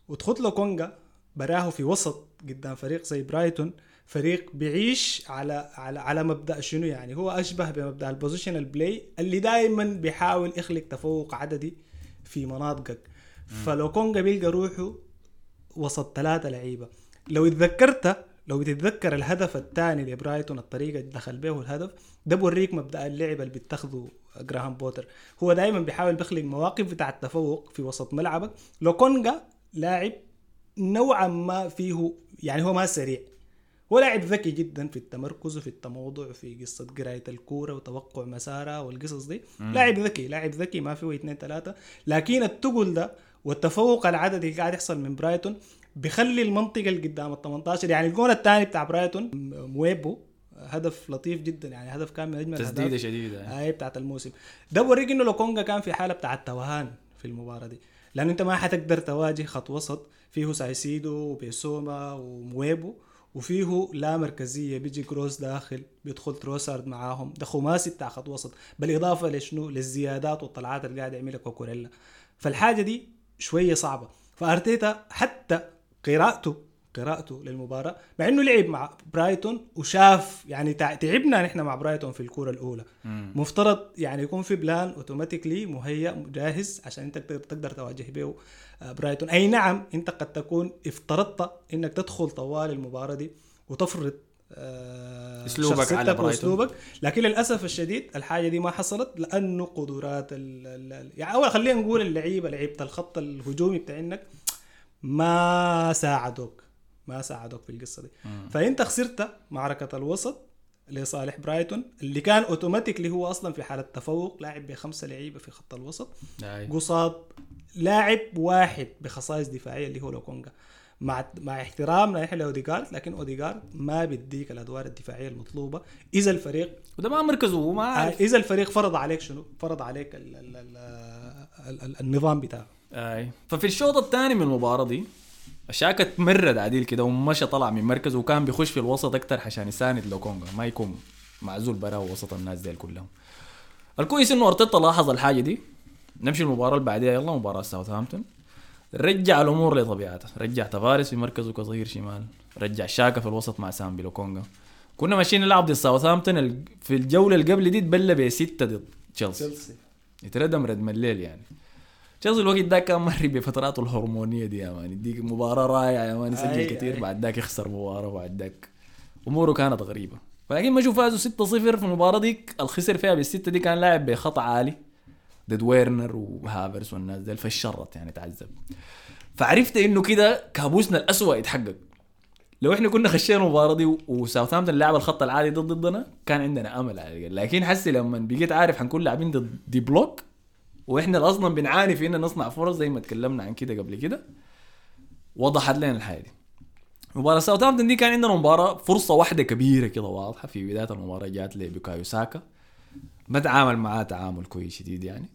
Speaker 2: وتخت لوكونجا براه في وسط قدام فريق زي برايتون فريق بيعيش على على على مبدأ شنو يعني؟ هو أشبه بمبدأ ال positional play اللي دائما بيحاول يخلق تفوق عددي في مناطقك. فلوكونجا بيلقى روحه وسط ثلاثة لعيبة. لو اتذكرت لو تتذكر الهدف الثاني لبرايتون الطريقة اللي دخل به الهدف ده بوريك مبدأ اللعب اللي بيتخذه جراهام بوتر. هو دائما بيحاول بيخلق مواقف بتاع التفوق في وسط ملعبك. لوكونجا لاعب نوعا ما فيه يعني هو ما سريع. هو لاعب ذكي جدا في التمركز وفي التموضع في قصة قراية الكورة وتوقع مسارها والقصص دي. لاعب ذكي لاعب ذكي ما فيه اثنين ثلاثة. لكن التقل ده والتفوق العددي اللي قاعد يحصل من برايتون بيخلي المنطقة اللي قدام ال 18 يعني الجون الثاني بتاع برايتون مويبو هدف لطيف جدا يعني هدف كان من
Speaker 1: أجمل
Speaker 2: تسديدة.
Speaker 1: شديدة.
Speaker 2: هاي بتاعت الموسم. ده بوريك إنه لوكونجا كان في حالة بتاعت توهان في المباراة دي. لأنه أنت ما حتقدر تواجه خط وسط فيه كايسيدو وبيسوما ومويبو. وفيه لا مركزية بيجي جروس داخل بيدخل تروسارد معاهم. ده خماسي بتاع خط وسط بالإضافة لشنو؟ للزيادات والطلعات اللي قاعد يعملها كوكوريلا. فالحاجة دي شوية صعبة. فأرتيتا حتى قراءته قراءته للمباراة مع إنه لعب مع برايتون وشاف يعني تع- تعبنا نحن مع برايتون في الكورة الأولى. مفترض يعني يكون في plan automatically مهيأ جاهز عشان أنت تقدر, تواجه به آه، برايتون. أي نعم أنت قد تكون افترضت إنك تدخل طوال المباراة دي وتفرض آه، شخصيتك
Speaker 1: على برايتون.
Speaker 2: وأسلوبك. لكن للأسف الشديد الحاجة دي ما حصلت لأنه قدرات ال ال يعني أول خلينا نقول اللعيبة لعيبة الخط الهجومي بتاعك ما ساعدوك. ما ساعدوك في القصة دي. فأنت خسرت معركة الوسط لصالح برايتون اللي كان automatically هو أصلا في حالة تفوق لاعب بخمسة لعيبة في خط الوسط. قصاد لاعب واحد بخصائص دفاعية اللي هو لوكونجا. مع مع احترامنا نحن لاوديجارد لكن اوديجارد ما بيديك الأدوار الدفاعية المطلوبة. إذا الفريق
Speaker 1: وده ما مركزه وما عارف.
Speaker 2: إذا الفريق فرض عليك شنو؟ فرض عليك ال ال ال ال ال النظام بتاعه.
Speaker 1: أي. ففي الشوط الثاني من المباراة دي شاكا تمرد عديل كده ومشى طلع من مركزه وكان بيخش في الوسط أكتر عشان يساند لوكونجا ما يكون معزول برا وسط الناس ديل كلهم. الكويس إنه أرتيتا لاحظ الحاجة دي. نمشي المباراة اللي بعديها يلا مباراة ساوثهامبتون. رجع الأمور لطبيعتها رجع تفاريس في مركزه كظهير شمال. رجع شاكا في الوسط مع سامبي لوكونجا كنا ماشيين نلعب ضد ساوثهامبتون في الجولة اللي قبل دي تبلى بستة ضد تشيلسي.
Speaker 2: تشيلسي.
Speaker 1: يتردم ردم الليل يعني. تشيلسي الوقت ده كان مري بفتراته الهرمونية دي يا ما يديك مباراة رائعة يا ما يسجل
Speaker 2: أي-
Speaker 1: كثير
Speaker 2: أي.
Speaker 1: بعد ذاك يخسر مباراة بعد ذاك أموره كانت غريبة. ولكن ما شوف فازوا 6-0 في المباراة ديك. الخسر فيها بالستة دي كان لاعب بخط عالي. ضد ويرنر وهافيرتز والناس ديل فالشرط يعني تعذب. فعرفت إنه كده كابوسنا الأسوأ يتحقق. لو إحنا كنا خشينا المباراة دي وساوثهامبتون لعب الخط العالي ضد ضدنا كان عندنا أمل على. لكن حسي لما بقيت عارف حنكون لاعبين ضد deep block وإحنا أصلا بنعاني في ان نصنع فرص زي ما تكلمنا عن كده قبل كده. وضحت لنا الحاجة دي. مباراة ساوثهامبتون دي كان عندنا مباراة فرصة واحدة كبيرة كده واضحة في بداية المباراة جات لبيكايو ساكا. ما تعامل معاه تعامل كويس شديد يعني.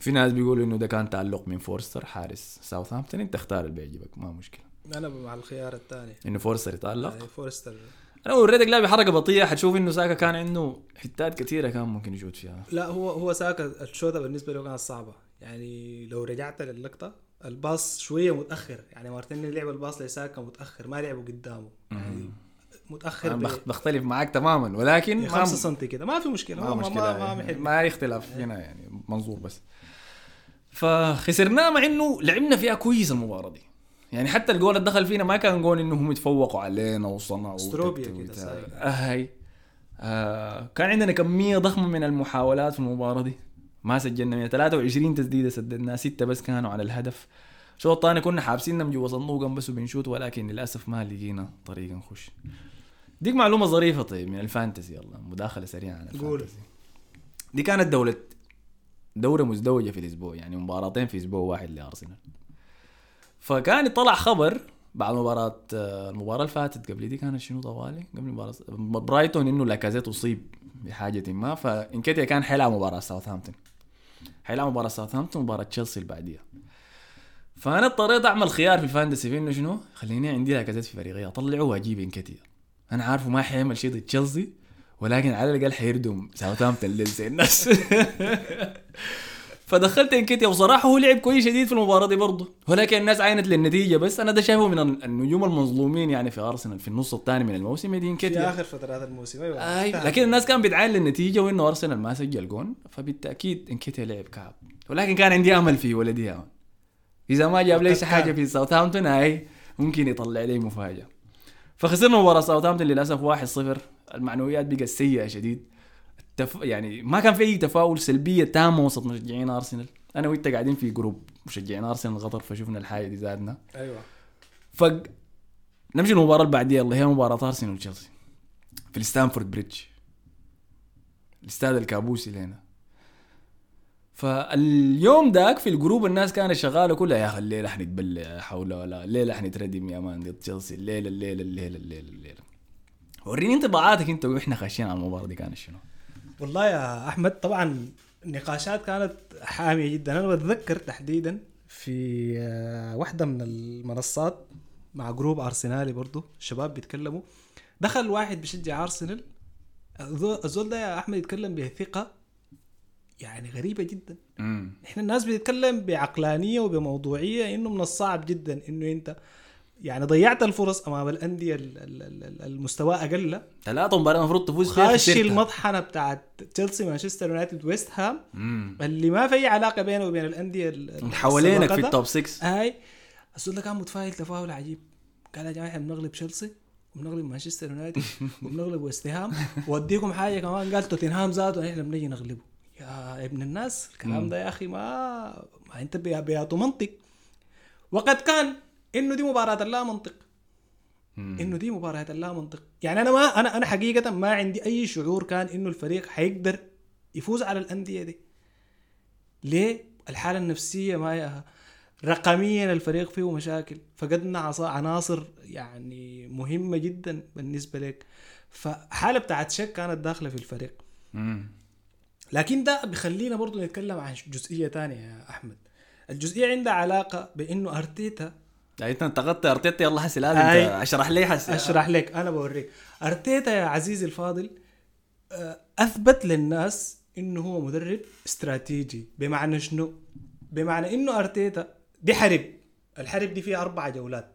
Speaker 1: في ناس بيقولوا إنه ده كان تألق من فورستر حارس ساوثهامبتون. انت اختار اللي بيعجبك ما مشكلة.
Speaker 2: أنا مع الخيار الثاني.
Speaker 1: إنه فورستر يتألق
Speaker 2: يعني فورستر.
Speaker 1: أنا وريتك لاعب حركة بطيئة حتشوف إنه ساكا كان عنده حتات كثيرة كان ممكن يشوت فيها.
Speaker 2: لا هو هو ساكا الشوطة بالنسبة له كانت صعبة. يعني لو رجعت للقطه الباص شوية متأخر. يعني مارتينيلي لعب الباص لساكا متأخر ما لعبه قدامه. يعني متأخر
Speaker 1: أنا
Speaker 2: ب
Speaker 1: بخ- بختلف معاك تماما ولكن ما
Speaker 2: 5 سم كده ما في مشكلة
Speaker 1: ما
Speaker 2: ما
Speaker 1: مشكلة
Speaker 2: ما, ما,
Speaker 1: يعني.
Speaker 2: محل
Speaker 1: ما يختلف هنا يعني منظور بس. فخسرناه مع إنه لعبنا فيها كويس المباراة دي. يعني حتى الجول اللي دخل فينا ما كان جول انه هم يتفوقوا علينا وصنعوا
Speaker 2: استروبيا كده
Speaker 1: هاي آه كان عندنا كمية ضخمة من المحاولات في المباراة دي. ما سجلنا 123 تسديدة سددناها. ستة بس كانوا على الهدف. الشوط الثاني كنا حابسينهم جوا صندوق بس وبنشوت ولكن للأسف ما لقينا طريقه نخش. ديك معلومة ظريفة طيب من ال fantasy يلا. مداخلة سريعة عن.
Speaker 2: ال
Speaker 1: fantasy. دي كانت جولة دورة مزدوجة في الأسبوع يعني مباراتين في أسبوع واحد لأرسنال. فكان طلع خبر بعد مباراة آه، المباراة اللي فاتت. قبل دي كانت شنو طوالي؟ قبل مباراة برايتون إنه لاكازيت اصيب بحاجة ما. فإنكيتيا كان حيلعب مباراة ساوثهامبتون. حيلعب مباراة ساوثهامبتون ومباراة تشيلسي اللي بعديها فأنا اضطريت أعمل خيار في ال fantasy في إنه شنو؟ خليني عندي لاكازيت في فريقي أطلعه وأجيب إنكيتيا. أنا عارفه ما حيعمل شيء ضد تشيلسي ولكن على الأقل حيردم ساوثهامبتون دي زي الناس. فدخلت انكيتيا وصراحة هو لعب كويس شديد في المباراة دي برضه. ولكن الناس عاينت للنتيجة بس أنا ده شايفه من النجوم المظلومين يعني في أرسنال في النص الثاني من الموسم دي
Speaker 2: في
Speaker 1: انكيتيا.
Speaker 2: آخر فترات الموسم أيوه.
Speaker 1: أي
Speaker 2: انتهى.
Speaker 1: لكن الناس كان بتعاين للنتيجة وإنه أرسنال ما سجل جون فبالتأكيد انكيتيا لعب كعب. ولكن كان عندي أمل في ولدي هون إذا ما جاب لي
Speaker 2: وقد حاجة.
Speaker 1: في ساوثهامبتون هاي ممكن يطلع لي مفاجأة. فخسرنا مباراه ساوثهامبتون للأسف 1-0 المعنويات بقت سيئة شديد. التف... يعني ما كان في أي تفاؤل سلبية تامه وسط مشجعين أرسنال. أنا وإنت قاعدين في جروب مشجعين أرسنال غطر فشفنا الحاجة دي زادنا.
Speaker 2: أيوه.
Speaker 1: ف نمشي المباراه اللي بعديها اللي هي مباراة أرسنال وتشيلسي. في الستانفورد بريدج. الاستاد الكابوسي لنا فاليوم داك في الجروب الناس كانت شغالة كلها يا أخي الليلة حنتبلع يا حول ولا الليلة حنتردم يا مان ضد تشيلسي الليلة الليلة الليلة الليلة الليلة. وريني انطباعاتك انت وإحنا خاشين على المباراة دي كانت شنو؟
Speaker 2: والله يا أحمد طبعا النقاشات كانت حامية جدا. أنا بتذكر تحديدا في آه، واحدة من المنصات مع جروب أرسنالي برضو الشباب بيتكلموا. دخل واحد بيشجع أرسنال. الزول- ده يا أحمد يتكلم بثقة يعني غريبة جدا.
Speaker 1: امم
Speaker 2: إحنا الناس بتتكلم بعقلانية وبموضوعية إنه من الصعب جدا إنه أنت يعني ضيعت الفرص أمام الأندية ال- ال- ال- المستوى أقل.
Speaker 1: ثلاثة مباريات المفروض تفوز فيها خسرتها.
Speaker 2: المطحنة بتاعت تشيلسي مانشستر يونايتد ويست هام اللي ما في أي علاقة بينه وبين الأندية ال- ال-
Speaker 1: حوالينك في.
Speaker 2: ال
Speaker 1: top 6
Speaker 2: هاي. الزول ده كان متفائل تفاؤل عجيب. قال يا جماعة إحنا بنغلب تشيلسي وبنغلب مانشستر يونايتد وبنغلب ويست هام. واديكم حاجة كمان قال توتنهام ذاته إحنا بنجي نغلبه. يا ابن الناس الكلام ده يا أخي ما ما أنت بياته منطق وقد كان إنه دي مباراة لا منطق. إنه دي مباراة لا منطق. يعني أنا ما أنا أنا حقيقة ما عندي أي شعور كان إنه الفريق حيقدر يفوز على الأندية دي. ليه؟ الحالة النفسية ما ياها رقميا الفريق فيه مشاكل. فقدنا عناصر يعني مهمة جدا بالنسبة لك فحالة بتاعت شك كانت داخلة في الفريق. لكن ده بيخلينا برضو نتكلم عن جزئية تانية يا أحمد. الجزئية عندها علاقة بإنه أرتيتا
Speaker 1: يعني انت انتقدت أرتيتا يلا حسي لازم أشرح لي حسي.
Speaker 2: أشرح لك أنا بوريك. أرتيتا يا عزيزي الفاضل آه، أثبت للناس إنه هو مدرب استراتيجي. بمعنى شنو؟ بمعنى إنه أرتيتا دي حرب. الحرب دي فيها أربع جولات.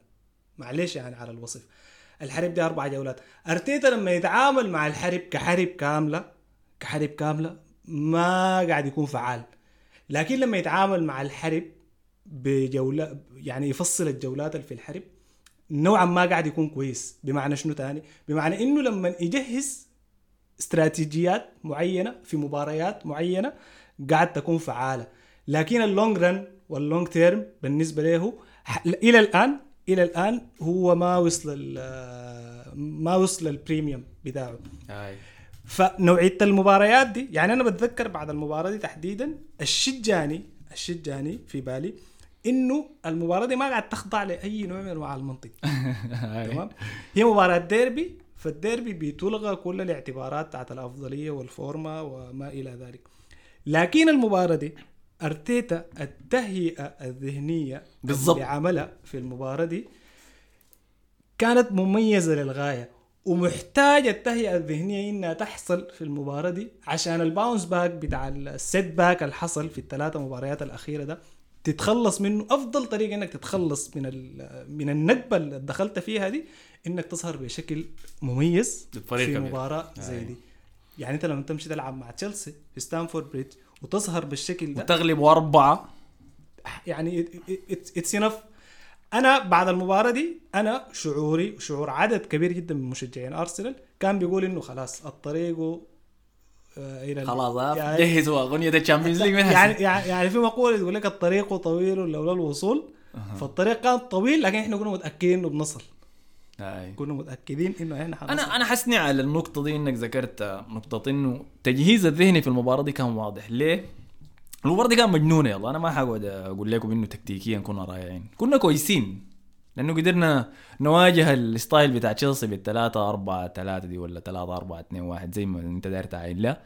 Speaker 2: معلش يعني على الوصف. الحرب دي أربع جولات. أرتيتا لما يتعامل مع الحرب كحرب كاملة كحرب كاملة ما قاعد يكون فعال. لكن لما يتعامل مع الحرب بجولة يعني يفصل الجولات اللي في الحرب. نوعا ما قاعد يكون كويس بمعنى شنو تاني؟ بمعنى إنه لما يجهز استراتيجيات معينة في مباريات معينة قاعد تكون فعالة. لكن ال long run وال long term بالنسبة له إلى الآن إلى الآن هو ما وصل ما وصل ال premium بتاعه.
Speaker 1: هاي.
Speaker 2: فنوعية المباريات دي يعني أنا بتذكر بعد المباراة دي تحديدا الشيء جاني الشيء جاني في بالي. إنه المباراة دي ما قاعد تخضع لأي نوع من أنواع المنطق. تمام؟ هي مباراة ديربي. فالديربي بتلغى كل الاعتبارات بتاعت الأفضلية وال form وما إلى ذلك. لكن المباراة دي أرتيتا التهيئة الذهنية
Speaker 1: بالضبط.
Speaker 2: اللي عملها في المباراة دي كانت مميزة للغاية. ومحتاجة التهيئه الذهنية إنها تحصل في المباراة دي عشان ال bounce back بتاع ال setback اللي حصل في الثلاثة مباريات الأخيرة ده تتخلص منه أفضل طريقة إنك تتخلص من من النكبه اللي دخلت فيها دي إنك تظهر بشكل مميز في
Speaker 1: كبير.
Speaker 2: مباراة زي
Speaker 1: أي.
Speaker 2: دي يعني أنت لما تمشي تلعب مع تشيلسي في ستانفورد بريدج وتظهر بالشكل ده
Speaker 1: وتغلب أربعة
Speaker 2: يعني it's enough أنا بعد المباراة دي أنا شعوري وشعور عدد كبير جدا من مشجعين أرسنال كان بيقول إنه خلاص الطريق آه، إلى ال-
Speaker 1: خلاص ها
Speaker 2: يعني
Speaker 1: جهزوا أغنية ال Champions League
Speaker 2: يعني. يعني يعني في مقولة تقول لك الطريق طويل لولا الوصول. فالطريق كان طويل لكن إحنا كنا متأكدين إنه بنصل.
Speaker 1: أي.
Speaker 2: كنا متأكدين إنه إحنا حنصل
Speaker 1: أنا أنا حسني على النقطة دي إنك ذكرت نقطة إنه التجهيز الذهني في المباراة دي كان واضح. ليه؟ المباراه دي كانت مجنونه يلا أنا ما حقعد أقول لكم إنه تكتيكيا كنا رائعين. كنا كويسين لأنه قدرنا نواجه ال style بتاع تشيلسي بالثلاثة أربعة ثلاثة دي ولا ثلاثة أربعة اثنين واحد زي ما أنت داير تعاين. لا.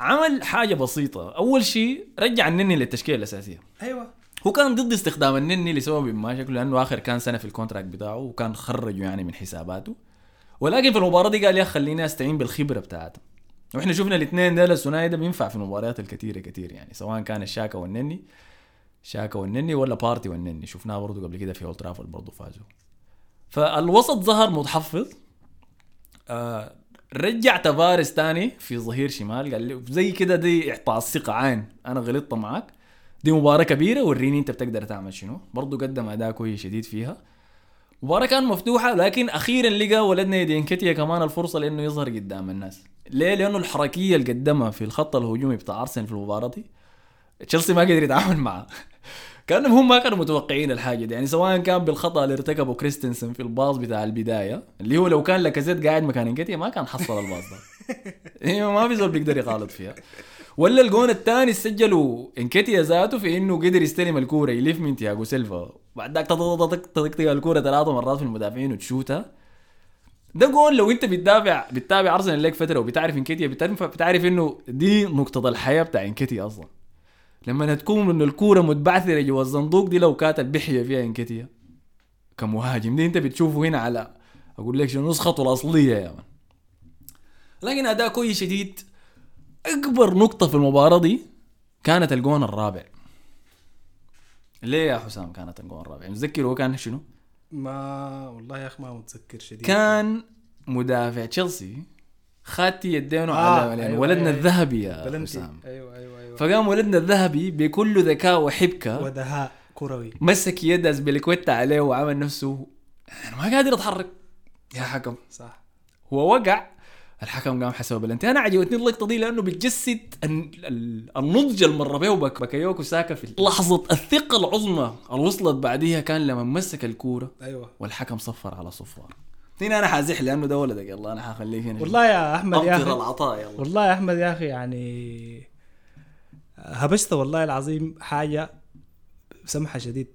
Speaker 1: عمل حاجة بسيطة. أول شيء رجع النني للتشكيلة الأساسية.
Speaker 2: أيوه.
Speaker 1: هو كان ضد استخدام النني لسبب ما شكله لأنه آخر كان سنة في ال contract بتاعه وكان خرجه يعني من حساباته. ولكن في المباراه دي قال يا خليني أستعين بالخبرة بتاعته. وإحنا شفنا الاثنين دول الثنائي ده بينفع في المباريات الكثيره كثير يعني سواء كان الشاكا والنني شاكا والنني ولا بارتي والنني. شفناه برضه قبل كده في أولد ترافورد برضه فازوا. فالوسط ظهر متحفظ. آه رجع تفاريس تاني في ظهير شمال قال لي زي كده دي إعطاء الثقة عين أنا غلطت معاك. دي مباراة كبيرة وريني أنت بتقدر تعمل شنو. برضو قدم أداء كويس شديد فيها. مباراة كانت مفتوحة لكن أخيرا لقى ولدنا يدينكتيا كمان الفرصة لأنه يظهر قدام الناس. ليه؟ لأنه الحركية اللي قدمها في الخط الهجومي بتاع أرسنال في المباراة دي تشيلسي ما قدر يتعامل معها كأنهم هم ما كانوا متوقعين الحاجة دي. يعني سواء كان بالخطأ اللي ارتكبه كريستنسن في الباص بتاع البداية اللي هو لو كان لاكازيت قاعد مكان انكتيا ما كان حصل الباص ده. هي ما في زول بيقدر يغالط فيها. ولا الجون الثاني سجله إنكيتيا ذاته في إنه قدر يستلم الكورة يلف من تياجو سيلفا بعد ذاك تطقطق الكورة ثلاث مرات في المدافعين وتشوتها ده جون لو انت بتدافع بتتابع ارسنال لك فترة وبتعرف انكيتيا بتعرف بتعرف انه دي نقطة الحياة بتاع انكيتيا أصلا. لما تكون إنه الكورة متبعثرة جوا الصندوق دي لو كانت بحيه فيها انكيتيا. كمهاجم دي انت بتشوفه هنا على أقول لك شنو نسخته الأصلية يا من لكن أداء كويس شديد أكبر نقطة في المباراة دي كانت الجون الرابع. ليه يا حسام كانت الجون الرابع؟ متذكر هو كان شنو؟
Speaker 2: ما والله يا أخي ما متذكر شديد.
Speaker 1: كان مدافع تشيلسي خاتي يدينه
Speaker 2: آه،
Speaker 1: على
Speaker 2: أيوة،
Speaker 1: ولدنا
Speaker 2: أيوة.
Speaker 1: الذهبي يا
Speaker 2: بلنتي.
Speaker 1: حسام.
Speaker 2: أيوه أيوه أيوه.
Speaker 1: فقام ولدنا الذهبي بكل ذكاء وحبكة
Speaker 2: ودهاء كروي.
Speaker 1: مسك يد اسبليكويتا عليه وعمل نفسه. أنا ما قادر اتحرك يا حكم.
Speaker 2: صح.
Speaker 1: هو وقع الحكم قام حسب بلنتي أنا عجبتني اللقطة دي لأنه بتجسد ال- ال- النضج اللي مر به بك- بكايوكو ساكا في لحظة الثقة العظمى اللي وصلت بعديها كان لما مسك الكورة
Speaker 2: أيوه.
Speaker 1: والحكم صفر على صفار. هنا أنا حازح لأنه ده ولدك. يلا أنا حخليك هنا
Speaker 2: والله يا أحمد يا أخي.
Speaker 1: العطاء يلا.
Speaker 2: والله يا أحمد يا أخي يعني هبشت والله العظيم حاجة سمحه شديد.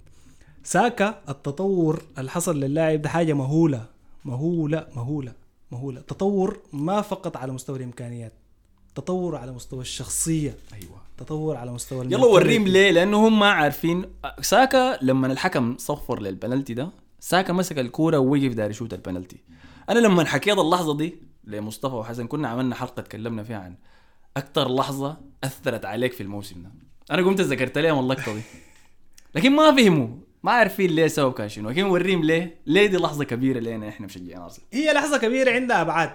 Speaker 2: ساكا التطور اللي حصل للاعب ده حاجة مهولة مهولة مهولة. مهولة. تطور ما فقط على مستوى الإمكانيات تطور على مستوى الشخصية
Speaker 1: أيوه.
Speaker 2: تطور على مستوى
Speaker 1: يلا وريهم ليه؟ لأنه هم ما عارفين. ساكا لما الحكم صفر للبنالتي ده ساكا مسك الكورة ووقف داير يشوت البنالتي. أنا لما حكيت اللحظة دي لمصطفى وحسن كنا عملنا حلقة تكلمنا فيها عن أكثر لحظة أثرت عليك في الموسم ده. أنا قمت ذكرت لهم اللقطه دي. لكن ما فهموا. ما عارفين ليه سبب كان شنو. لكن وريهم ليه. ليه دي لحظة كبيرة لنا إحنا مشجعين ارسنال
Speaker 2: هي لحظة كبيرة عندها ابعاد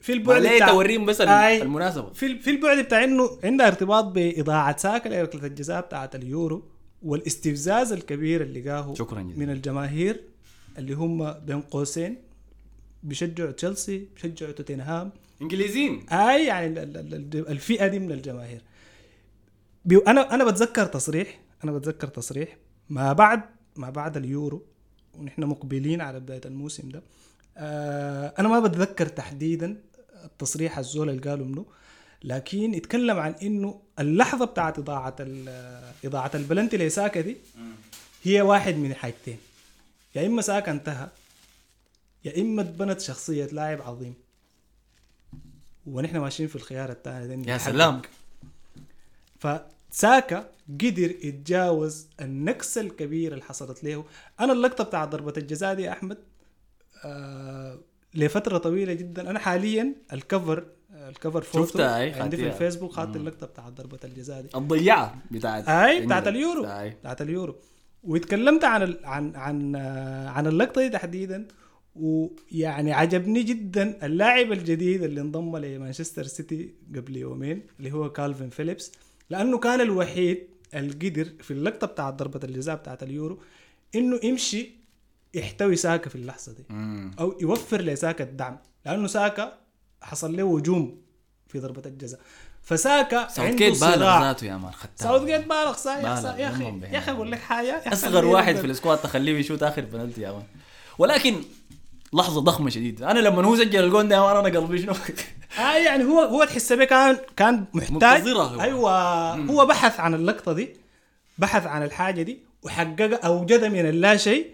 Speaker 2: في البعد
Speaker 1: ليه
Speaker 2: بتاع
Speaker 1: توريهم بس
Speaker 2: آي.
Speaker 1: المناسبة.
Speaker 2: في في البعد بتاع إنه عندها ارتباط بإضاعة ساكا لركله الجزاء بتاعت اليورو والاستفزاز الكبير اللي قاه
Speaker 1: شكراً جزيلاً.
Speaker 2: من الجماهير اللي هم بين قوسين بيشجعوا تشيلسي بيشجعوا توتنهام.
Speaker 1: إنجليزيين.
Speaker 2: أي يعني ال- ال- ال- الفئة دي من الجماهير. أنا أنا بتذكر تصريح أنا بتذكر تصريح. ما بعد ما بعد اليورو ونحن مقبلين على بداية الموسم ده. آه أنا ما بتذكر تحديدا التصريح الزول اللي قاله منه لكن يتكلم عن إنه اللحظة بتاعت إضاعة ال- إضاعة البلنتي لساكا دي هي واحد من حاجتين. يا إما ساكا انتهى يا إما اتبنت شخصية لاعب عظيم. ونحن ماشيين في الخيار الثاني
Speaker 1: يا. سلام.
Speaker 2: فساكا قدر يتجاوز النكسه الكبيره اللي حصلت له. أنا اللقطة بتاع ضربة الجزاء دي يا أحمد آه لفترة طويلة جدا. أنا حاليا الكفر الكفر فوتو
Speaker 1: شفتها، أي،
Speaker 2: عندي في. الفيسبوك خدت اللقطة بتاع ضربة الجزاء دي.
Speaker 1: الضيعه بتاعت
Speaker 2: أي بتاعت اليورو.
Speaker 1: أي.
Speaker 2: بتاعت اليورو. واتكلمت عن ال... عن عن آه، عن اللقطة دي تحديدا ويعني عجبني جدا اللاعب الجديد اللي انضم لمانشستر سيتي قبل يومين اللي هو كالفين فيليبس. لأنه كان الوحيد اللي قدر في اللقطة بتاعت ضربة الجزاء بتاعت اليورو إنه يمشي يحتوي ساكا في اللحظة دي. أو يوفر لساكا الدعم. لأنه ساكا حصل له هجوم في ضربة الجزاء. فساكا
Speaker 1: ساوث بالغ
Speaker 2: صراع.
Speaker 1: ذاته يا مان خدتها
Speaker 2: ساوث جيت بالغ صح يا
Speaker 1: بالغ،
Speaker 2: أخي
Speaker 1: بهنا.
Speaker 2: يا أخي أقول لك
Speaker 1: حاجة
Speaker 2: أصغر
Speaker 1: واحد. في السكواد تخليه يشوت آخر بنالتي يا مان. ولكن لحظة ضخمة شديدة. أنا لما هو سجل الجون ده أنا قلبي شنو؟
Speaker 2: آه يعني هو هو تحس بيه كان كان محتاج.
Speaker 1: هو.
Speaker 2: أيوه. هو بحث عن اللقطة دي بحث عن الحاجة دي وحققها اوجدها من اللا شيء.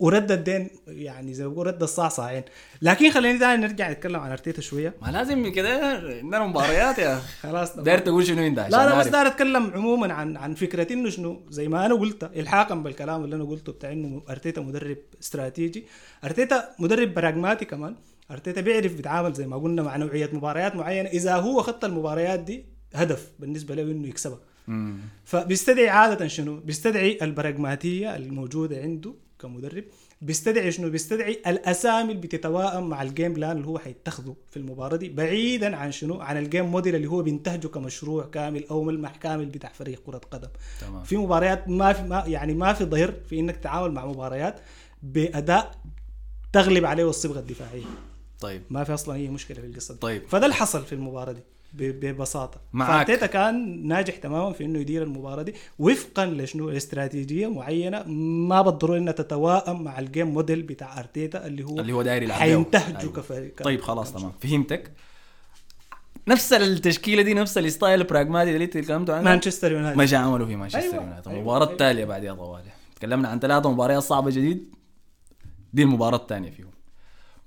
Speaker 2: ورد الدين يعني زي ما بقول رد الصعصعين لكن خليني دائما نرجع نتكلم عن أرتيتا شوية.
Speaker 1: ما لازم كده عندنا مباريات يا.
Speaker 2: خلاص.
Speaker 1: داير تقول شنو انت؟
Speaker 2: لا لا بس. داير أتكلم عموما عن عن فكرة إنه شنو زي ما أنا قلت الحاقا بالكلام اللي أنا قلته بتاع إنه أرتيتا مدرب استراتيجي. أرتيتا مدرب براغماتي كمان. أرتيتا بيعرف بيتعامل زي ما قلنا مع نوعية مباريات معينة. إذا هو خط المباريات دي هدف بالنسبة له إنه يكسبها. فبيستدعي عادة شنو؟ بيستدعي البراغماتية الموجودة عنده. كمدرب بيستدعي شنو؟ بيستدعي الأسامي اللي بتتوائم مع ال game plan اللي هو حيتخذه في المباراة دي بعيدا عن شنو؟ عن ال game model اللي هو بينتهجه كمشروع كامل أو ملمح كامل بتاع فريق كرة قدم
Speaker 1: تمام
Speaker 2: في مباريات ما في ما يعني ما في ضير في إنك تتعامل مع مباريات بأداء تغلب عليه الصبغه الدفاعية
Speaker 1: طيب
Speaker 2: ما في أصلا أي مشكلة في القصة دي
Speaker 1: طيب.
Speaker 2: فده اللي حصل في المباراة دي ببساطة.
Speaker 1: معاك.
Speaker 2: فارتيتا كان ناجح تماما في إنه يدير المباراة دي وفقا لشنو؟ استراتيجية معينة ما بالضروره انها تتوائم مع ال game model بتاع أرتيتا اللي هو
Speaker 1: اللي هو داير يلعب
Speaker 2: حينتهجه
Speaker 1: أيوة.
Speaker 2: كفريق.
Speaker 1: طيب خلاص تمام. فهمتك. نفس التشكيلة دي نفس ال style البراغماتي اللي تكلمتوا عنه
Speaker 2: مانشستر يونايتد.
Speaker 1: مش عملوا في مانشستر
Speaker 2: أيوة،
Speaker 1: يونايتد.
Speaker 2: أيوة،
Speaker 1: المباراه
Speaker 2: أيوة.
Speaker 1: التاليه بعدها طوالي. تكلمنا عن ثلاثة مباريات صعبة جديد. دي المباراة الثانية فيهم.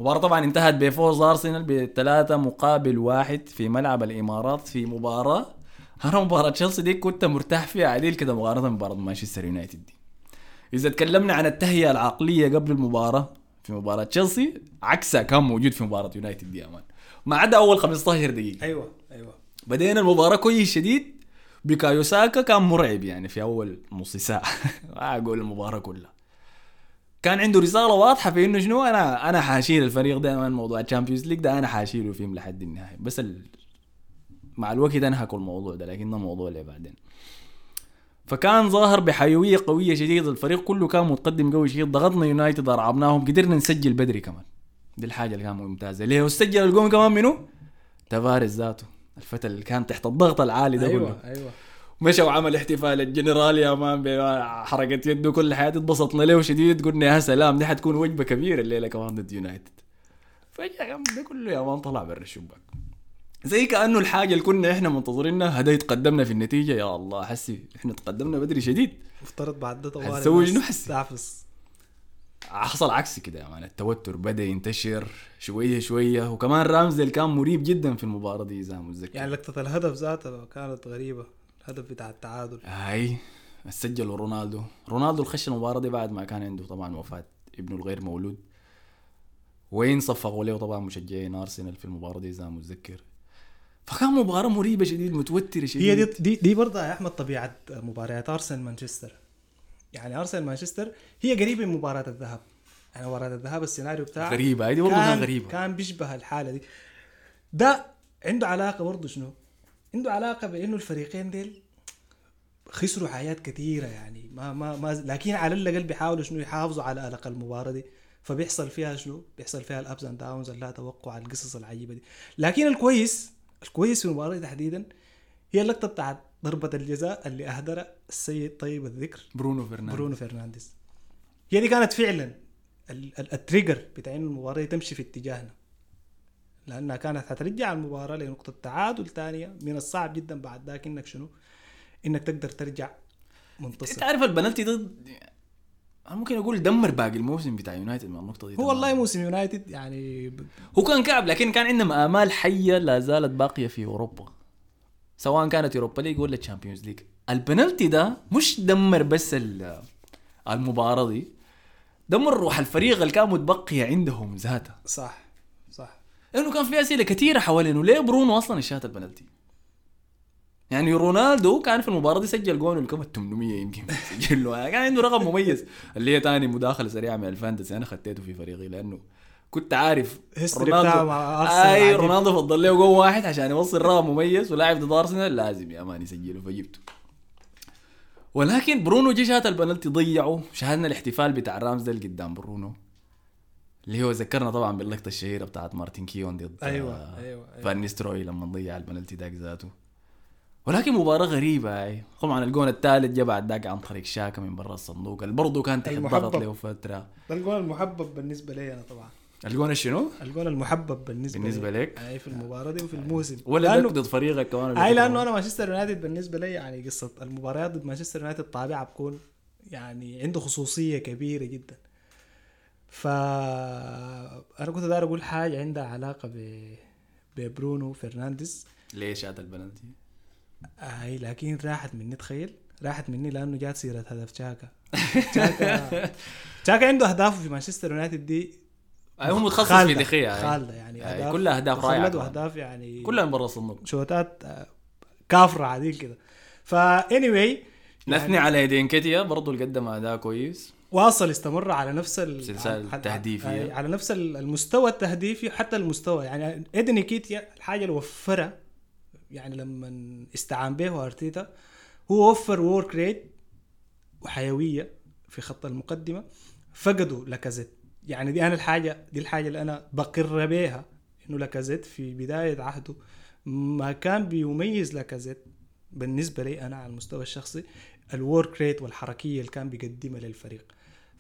Speaker 1: مباراة طبعا انتهت بفوز أرسنال بثلاثة مقابل واحد في ملعب الإمارات في مباراة. أنا مباراة تشيلسي دي كنت مرتاح فيها عديل كده مقارنة بمباراة مانشستر يونايتد دي. إذا تكلمنا عن التهيئة العقلية قبل المباراة في مباراة تشيلسي عكسها كان موجود في مباراة يونايتد دي يا man. ما عدا أول 15 دقيقة.
Speaker 2: أيوه أيوه.
Speaker 1: بدينا المباراة كويس شديد بيكايو ساكا كان مرعب يعني في أول نص ساعة. ما أقول المباراة كلها. كان عنده رسالة واضحة في إنه شنو أنا أنا حاشيل الفريق ده من موضوع ال Champions League ده أنا حاشيله فيهم لحد النهاية. بس ال... مع الوقت انهكوا الموضوع ده لكن ده موضوع اللي بعدين. فكان ظاهر بحيوية قوية شديدة الفريق كله كان متقدم قوي شديد ضغطنا يونايتد أرعبناهم قدرنا نسجل بدري كمان. دي الحاجة اللي كانت ممتازة. ليه وسجل الجون كمان منو؟ تافاريس ذاته. الفتى اللي كان تحت الضغط العالي ده كله.
Speaker 2: أيوه أيوه.
Speaker 1: مشى وعمل احتفال الجنرال يا man بحركة يده كل حياته اتبسطنا له شديد قلنا يا سلام دي حتكون وجبة كبيرة الليلة كمان ضد يونايتد. فجأة يا ده كله يا مان طلع برا الشباك. زي كأنه الحاجة اللي كنا إحنا منتظرينها هدا يتقدمنا في النتيجة يا الله حسي إحنا تقدمنا بدري شديد.
Speaker 2: مفترض بعد ده طوال
Speaker 1: هتسوي شنو حسي؟
Speaker 2: تعفس
Speaker 1: حصل عكس كده يا مان التوتر بدأ ينتشر شوية شوية وكمان رامزل كان مريب جدا في المباراة دي إذا متذكر.
Speaker 2: يعني لقطة الهدف ذاتها كانت غريبة. الهدف بتاع التعادل.
Speaker 1: هاي سجلوا رونالدو. رونالدو خش المباراة دي بعد ما كان عنده طبعا وفاة ابنه الغير مولود. وين صفقوا له؟ طبعا مشجعين أرسنال في المباراة دي إذا متذكر. فكان مباراة مريبة شديد متوترة شديد.
Speaker 2: هي دي دي, دي برضه يا أحمد طبيعة مباريات أرسنال مانشستر. يعني أرسنال مانشستر هي قريبة من مباراة الذهاب. يعني مباراة الذهاب السيناريو بتاعها
Speaker 1: غريبة هذه والله
Speaker 2: كان
Speaker 1: غريبة.
Speaker 2: كان بيشبه الحالة دي. ده عنده علاقة برضه شنو؟ عنده علاقة بإنه الفريقين ديل خسروا حياة كثيرة يعني. ما ما ما لكن على الأقل بيحاولوا شنو يحافظوا على قلق المباراة دي. فبيحصل فيها شنو؟ بيحصل فيها ال ups and downs اللا توقع القصص العجيبة دي. لكن الكويس الكويس في المباراة دي تحديدا هي اللقطة بتاعت ضربة الجزاء اللي اهدرها السيد طيب الذكر
Speaker 1: برونو فرنانديز
Speaker 2: برونو فرنانديز هي دي كانت فعلا ال- ال- trigger بتاع إنه المباراة تمشي في اتجاهنا. لأنها كانت حترجع المباراة لنقطة تعادل ثانية من الصعب جدا بعد ذاك انك شنو؟ إنك تقدر ترجع
Speaker 1: أنت
Speaker 2: منتصر
Speaker 1: عارف البنالتي ده أنا ممكن أقول دمر باقي الموسم بتاع يونايتد من النقطة دي
Speaker 2: هو. والله موسم يونايتد يعني ب-
Speaker 1: هو كان كعب لكن كان عندهم آمال حية لا زالت باقية في أوروبا. سواء كانت Europa League ولا Champions League البنالتي ده مش دمر بس ال- المباراة دي دمر روح الفريق اللي كان متبقية عندهم ذاتها.
Speaker 2: صح صح.
Speaker 1: لأنه كان في أسئلة كثيرة حوالينه. ليه برونو أصلا الشات البنالتي يعني رونالدو كان في المباراة دي سجل جون الكم 800 يمكن سجل له. كان عنده رقم مميز. اللي هي ثاني مداخلة سريعة من ال fantasy. أنا خديته في فريقي لأنه كنت عارف
Speaker 2: أرسنال أي.
Speaker 1: رونالدو فضل له جون واحد عشان يوصل رقم مميز. ولاعب ضد ارسنال لازم يا man يسجله. فجبته. ولكن برونو جه شات البنالتي ضيعه. شاهدنا الاحتفال بتاع رامزديل قدام برونو. اللي هو ذكرنا طبعا باللقطة الشهيرة بتاعت مارتن كيون ضد
Speaker 2: أيوه
Speaker 1: آه،
Speaker 2: أيوه, أيوة.
Speaker 1: فان نيستروي لما ضيع البنالتي داك ذاته ولكن مباراة غريبة هاي طبعا الجون الثالث جاء بعد ذاك عن طريق شاكا من برا الصندوق اللي برضه كان تحت. ضغط له فترة
Speaker 2: ده الجول المحبب بالنسبة لي أنا طبعا
Speaker 1: الجون شنو؟
Speaker 2: الجول المحبب بالنسبة
Speaker 1: بالنسبة
Speaker 2: لي.
Speaker 1: لك؟
Speaker 2: اي في المباراة دي وفي الموسم
Speaker 1: ولا
Speaker 2: لأنه-
Speaker 1: ضد فريقك كمان
Speaker 2: أي لأنه أنا مانشستر يونايتد بالنسبة لي يعني قصة المباريات ضد مانشستر يونايتد طابعها بكون يعني عنده خصوصية كبيرة جدا ف أنا كنت داير أقول حاجة عندها علاقة ب ببرونو فرنانديز
Speaker 1: ليش هذا البنالتي؟
Speaker 2: إي لكن راحت مني تخيل راحت مني لأنه جات سيرة هدف تشاكا تشاكا تشاكا عنده اهدافه في مانشستر يونايتد دي
Speaker 1: هو متخصص في
Speaker 2: خالدة-
Speaker 1: دخية هاي.
Speaker 2: خالدة يعني
Speaker 1: هاي
Speaker 2: أهداف
Speaker 1: كلها أهداف رائعة.
Speaker 2: واهداف يعني
Speaker 1: كلها من برا الصندوق
Speaker 2: شوتات آه، كافرة عاديل كده فا anyway
Speaker 1: نثني على يدين كيتيا برضه اللي قدم أداء كويس
Speaker 2: واصل استمر على نفس ال-
Speaker 1: سلسلة
Speaker 2: على-
Speaker 1: التهديفية.
Speaker 2: على, نفس ال- المستوى التهديفي حتى المستوى. يعني إيدي نكيتيا الحاجة اللي وفرها يعني لما استعان به ارتيتا هو وفر work rate وحيوية في خط المقدمة. فقدوا لاكازيت. يعني دي أنا الحاجة دي الحاجة اللي أنا بقر بيها إنه لاكازيت في بداية عهده ما كان بيميز لاكازيت بالنسبة لي أنا على المستوى الشخصي ال work rate والحركية اللي كان بيقدمها للفريق.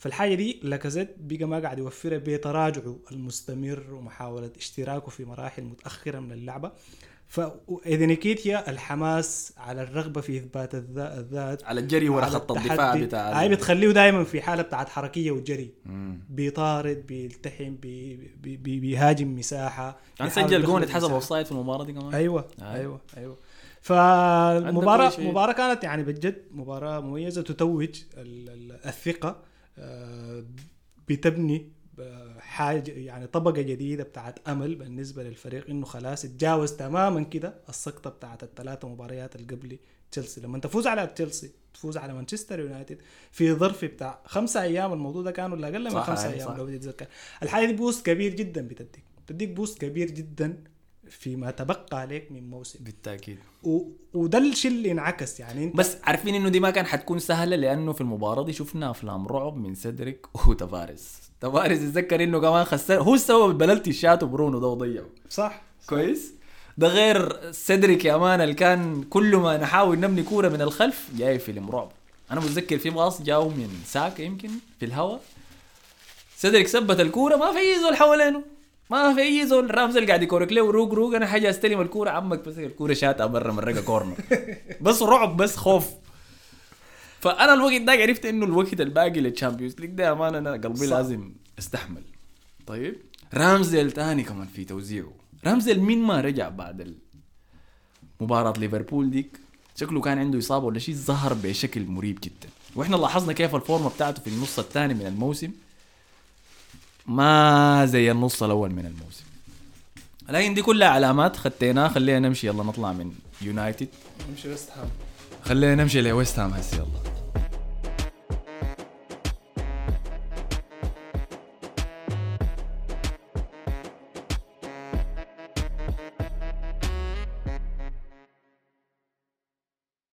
Speaker 2: فالحاجه دي لاكازيت بقى ما قاعد يوفرها بتراجعه المستمر ومحاولة اشتراكه في مراحل متأخرة من اللعبة فاذا نيكيتيا الحماس على الرغبة في إثبات الذا- الذات
Speaker 1: على الجري ورا خط الدفاع. بتاع
Speaker 2: هاي بتخليه دائما في حالة بتاعت حركية وجري
Speaker 1: مم.
Speaker 2: بيطارد بيلتحم بي بي بي بيهاجم مساحة
Speaker 1: كان سجل جون اتحسب
Speaker 2: مساحة.
Speaker 1: offside في المباراة دي كمان
Speaker 2: أيوه
Speaker 1: آه.
Speaker 2: أيوه
Speaker 1: أيوه شيء.
Speaker 2: مباراة كانت يعني بجد مباراة مميزة تتوج ال- ال- الثقة آه، بتبني آه، حاجة يعني طبقة جديدة بتاعت أمل بالنسبة للفريق إنه خلاص اتجاوز تماما كده السقطة بتاعت الثلاثة مباريات اللي قبل تشيلسي لما تفوز على تشيلسي تفوز على مانشستر يونايتد في ظرف بتاع خمسة أيام الموضوع ده كان ولا أقل من خمسة
Speaker 1: أي
Speaker 2: أيام
Speaker 1: صح.
Speaker 2: لو بدي أتذكر الحاجة دي boost كبير جدا بتديك بتديك boost كبير جدا فيما تبقى عليك من موسم.
Speaker 1: بالتأكيد.
Speaker 2: و... وده الشيء اللي انعكس يعني انت
Speaker 1: بس عارفين إنه دي ما كان حتكون سهلة لأنه في المباراة دي شفنا أفلام رعب من سيدريك وتفارس تفارس يتذكر إنه كمان خسر هو السبب البلنتي شاته برونو ده وضيعه.
Speaker 2: صح.
Speaker 1: كويس؟ ده غير سيدريك يا man اللي كان كل ما نحاول نبني كورة من الخلف جاي فيلم رعب. أنا متذكر في pass جاو من ساكا يمكن في الهواء سيدريك ثبت الكورة ما في زول حوالينه. ما في أي زول رامزديل قاعد يكورك. له روق روق. أنا حاجة أستلم الكورة. عمك بس الكورة شاتها برا مرقة corner. بس رعب بس خوف. فأنا الوقت ده عرفت إنه الوقت الباقي لل Champions League ده أمانة أنا قلبي
Speaker 2: صح.
Speaker 1: لازم أستحمل. طيب؟ رامزديل تاني كمان في توزيعه. رامزديل مين ما رجع بعد مباراة ليفربول ديك؟ شكله كان عنده إصابة ولا شيء ظهر بشكل مريب جدا. وإحنا لاحظنا كيف الفورمة بتاعته في النص الثاني من الموسم. ما زي النص الأول من الموسم. لكن دي كلها علامات خديناها خلينا نمشي يلا نطلع من يونايتد
Speaker 2: نمشي ويست هام
Speaker 1: خلينا نمشي لويست هام هسه يلا.